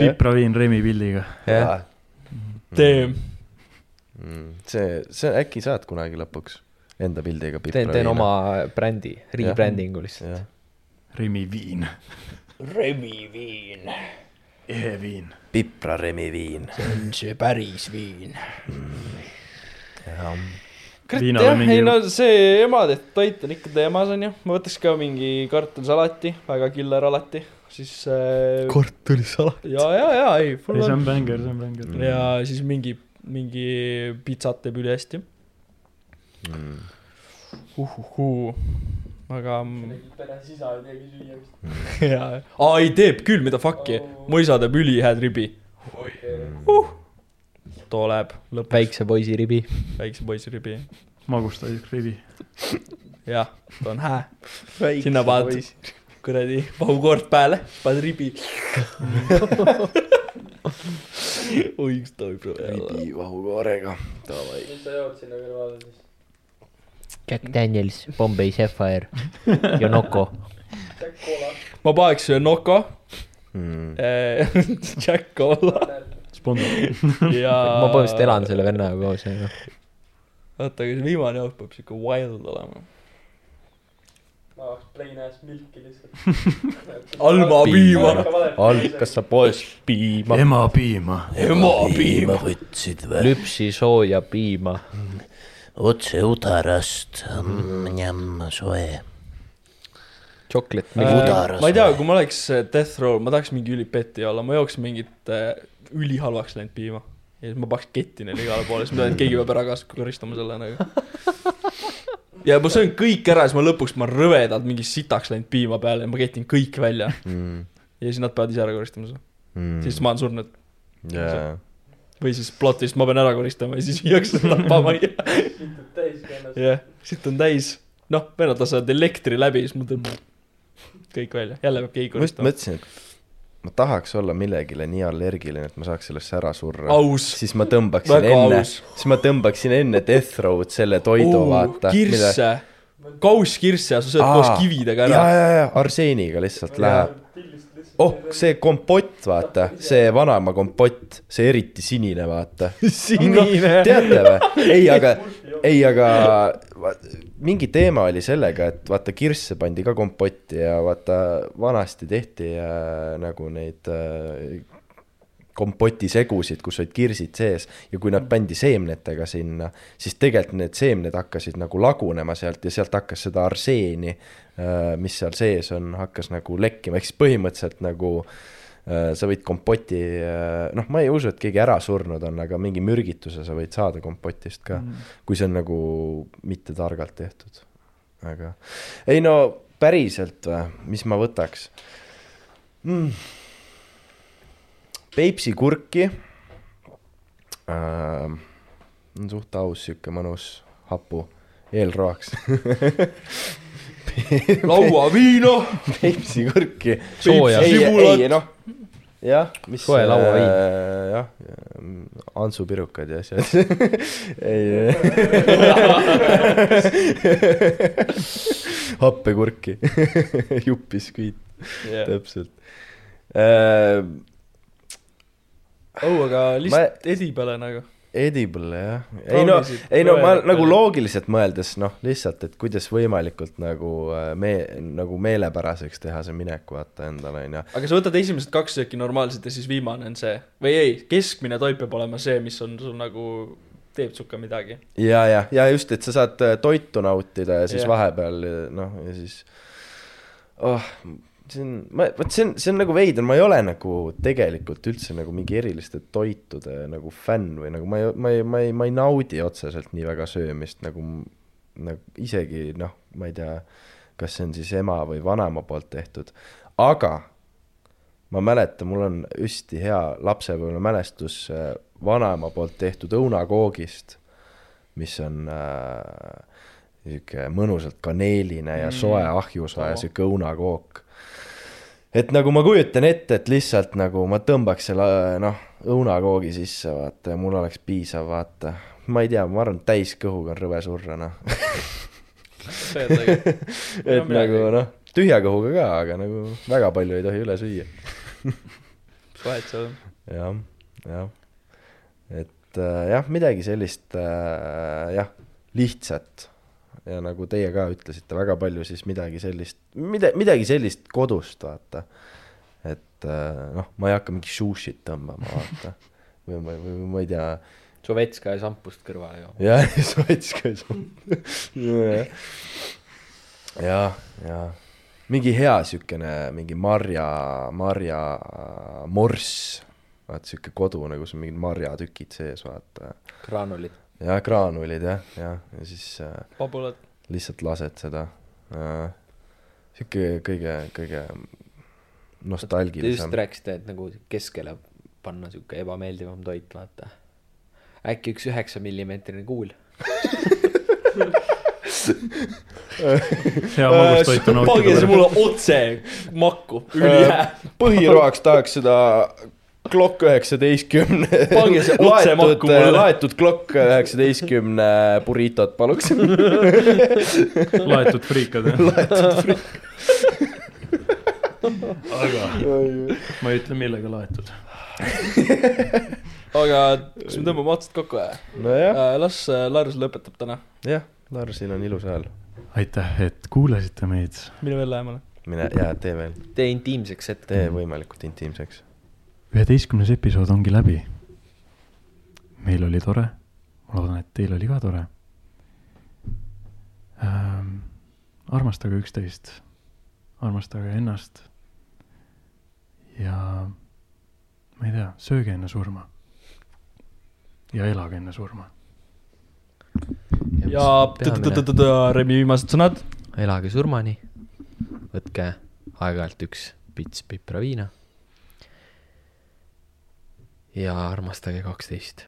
pipraviin Remi pildiga. jah, tee. Mm. see, see äkki saad kunagi lõpuks enda pildiga teen, teen oma brändi, rebranding'u lihtsalt. jah, Remi viin, Remi viin. ehe viin. Pipra Remi viin. see on see päris viin. kurat Viinal jah on, mingi- ei no see ema tehtud toit on ikka teemas onju, ma võtaks ka mingi kartulisalati, väga killer alati, siis äh,. kartulisalat. ja, ja, ja ei, ei, see on bängar, see on bängar. ja siis mingi, mingi pitsat teeb ülihästi Mm. uhuhuu, aga. peres isa ei teegi süüa vist. jaa, aa ei teeb küll, mida fuck'i, mu isa teeb ülihead ribi uh.. tuleb lõpuks väikse poisi ribi. väikse poisi ribi. magustuslik rivi. jah, ta on hää. sinna paned kuradi vahukoort peale, paned ribi. <laughs> oi, kas ta võib ribi vahukoorega, davai. mis sa jood sinna kõrvale siis? Jack Daniels, Bombay Sapphire ja Noko. ma paneks Noko Mm. <laughs> Jack Cola ja. ma põhimõtteliselt elan selle vennaga koos, aga oota, aga see viimane jook peab siuke wild olema. Ma tahaks plain ass milki lihtsalt. <laughs> Alma piima. alkas sa poest piima. emapiima. emapiima. võtsid või? lüpsi sooja piima. otse udarast mm,, soe. Chocolate Äh, milk. Udaras ma ei tea, kui ma oleks äh, Death Row, ma tahaks mingi ülipeti olla, ma jooks mingit äh, ülihalvaks läinud piima. ja siis ma paneks ketti neile igale poole, siis ma tean, et keegi peab ära kas- koristama selle nagu. <laughs> ja ma söön kõik ära, siis ma lõpuks, ma rõvedalt mingi sitaks läinud piima peale ja ma ketin kõik välja. Mm. ja siis nad peavad ise ära koristama seda. siis ma olen surnud. jaa, või siis plotist ma pean ära koristama ja siis viiakse tapama. ennast. jah, siit on täis. noh, vennad lasevad elektri läbi, siis mul tuleb kõik välja, jälle peab keegi ma just koristama. mõtlesin, et ma tahaks olla millegile nii allergiline, et ma saaks sellesse ära surra. siis ma tõmbaksin Väga enne, siis ma tõmbaksin enne Death Row'd selle toidu, vaata. kirsse, kauskirsse ja sa sööd koos kividega ja, ära. ja, ja arseeniga lihtsalt läheb. oh, see kompott, vaata, see vanaema kompott, see eriti sinine, vaata. <laughs> sinine teate või? ei, aga, ei, aga mingi teema oli sellega, et vaata kirsse pandi ka kompotti ja vaata vanasti tehti äh, nagu neid äh, kompotisegusid, kus olid kirsid sees ja kui nad pandi seemnetega sinna, siis tegelikult need seemned hakkasid nagu lagunema sealt ja sealt hakkas seda arseeni, mis seal sees on, hakkas nagu lekkima, ehk siis põhimõtteliselt nagu äh, sa võid kompoti, noh, ma ei usu, et keegi ära surnud on, aga mingi mürgituse sa võid saada kompotist ka mm., kui see on nagu mitte targalt tehtud. aga ei no päriselt või, mis ma võtaks mm.? Peipsi kurki äh,. on suht aus sihuke mõnus hapu eelroaks <laughs> lauaviina. Peipsi kurki. Sooja ei, sibulat. ei noh, jah, mis. Soe lauaviin. jah, antsupirukad ja asjad. <laughs> ei. <laughs> happekurki, <laughs> juppiskviit, täpselt. oh, aga lihtsalt edi peale nagu. Edible jah, ei no ei no ma nagu loogiliselt mõeldes noh, lihtsalt, et kuidas võimalikult nagu äh, me nagu meelepäraseks teha see minek vaata endale onju. aga sa võtad esimesed kaks sööki normaalselt ja siis viimane on see või ei, keskmine toit peab olema see, mis on sul nagu, teeb sihuke midagi. ja, ja, ja just, et sa saad äh, toitu nautida ja siis yeah. vahepeal noh, ja siis oh, see on, ma, vot see on, see on nagu veider, ma ei ole nagu tegelikult üldse nagu mingi eriliste toitude nagu fänn või nagu ma ei, ma ei, ma ei, ma ei naudi otseselt nii väga söömist nagu, nagu isegi noh, ma ei tea, kas see on siis ema või vanaema poolt tehtud, aga ma mäletan, mul on hästi hea lapsepõlve mälestus äh, vanaema poolt tehtud õunakoogist, mis on äh, sihuke mõnusalt kaneeline ja soe ahjusoe sihuke õunakook. Et nagu ma kujutan ette, et lihtsalt nagu ma tõmbaks selle noh, õunakoogi sisse vaata ja mul oleks piisav vaata. ma ei tea, ma arvan, et täiskõhuga on rõve surra noh, <laughs> et nagu noh, tühja kõhuga ka, aga nagu väga palju ei tohi üle süüa. vahet seal on. jah, jah, et äh, jah, midagi sellist äh, jah, lihtsat ja nagu teie ka ütlesite, väga palju siis midagi sellist, mida, midagi sellist kodust, vaata. et äh, noh, ma ei hakka mingi sushit tõmbama, vaata. või ma, või ma ei tea, Sovetska ja šampust kõrvale ju. jah, <laughs> sotska ja, ja, ja mingi hea siukene, mingi marja, marja morss, vaat siuke kodu nagu sul mingid marjatükid sees, vaata graanulid. Ja graanulid jah, jah, ja siis äh, pabulad. lihtsalt lased seda äh,. sihuke kõige, kõige Te just nostalgilisem. rääkisite, et nagu keskele panna sihuke ebameeldivam toit, vaata. äkki üks üheksa millimeetrine kuul. hea magustoitu Äh, pange see nautida. mulle otse makku, ülihää. põhiroaks tahaks seda Glock üheksateistkümne. Pange see otse makku mulle. laetud Glock üheksateistkümne burritot paluks. <laughs> laetud friikad, jah? aga ma ei ütle, millega laetud. <laughs> aga kas me tõmbame otsad kokku või? nojah, las äh, Lars lõpetab täna, jah, Larsil on ilus hääl. aitäh, et kuulasite meid. mine veel lähemale. mine ja tee veel, tee intiimseks ette. tee võimalikult intiimseks. Üheteistkümnes episood ongi läbi. meil oli tore, ma loodan, et teil oli ka tore ähm,. armastage üksteist, armastage ennast. ja ma ei tea, sööge enne surma. ja elage enne surma. ja Remi viimased sõnad. elage surmani, võtke aeg-ajalt üks pits pipraviina. Ja armastage kaksteist.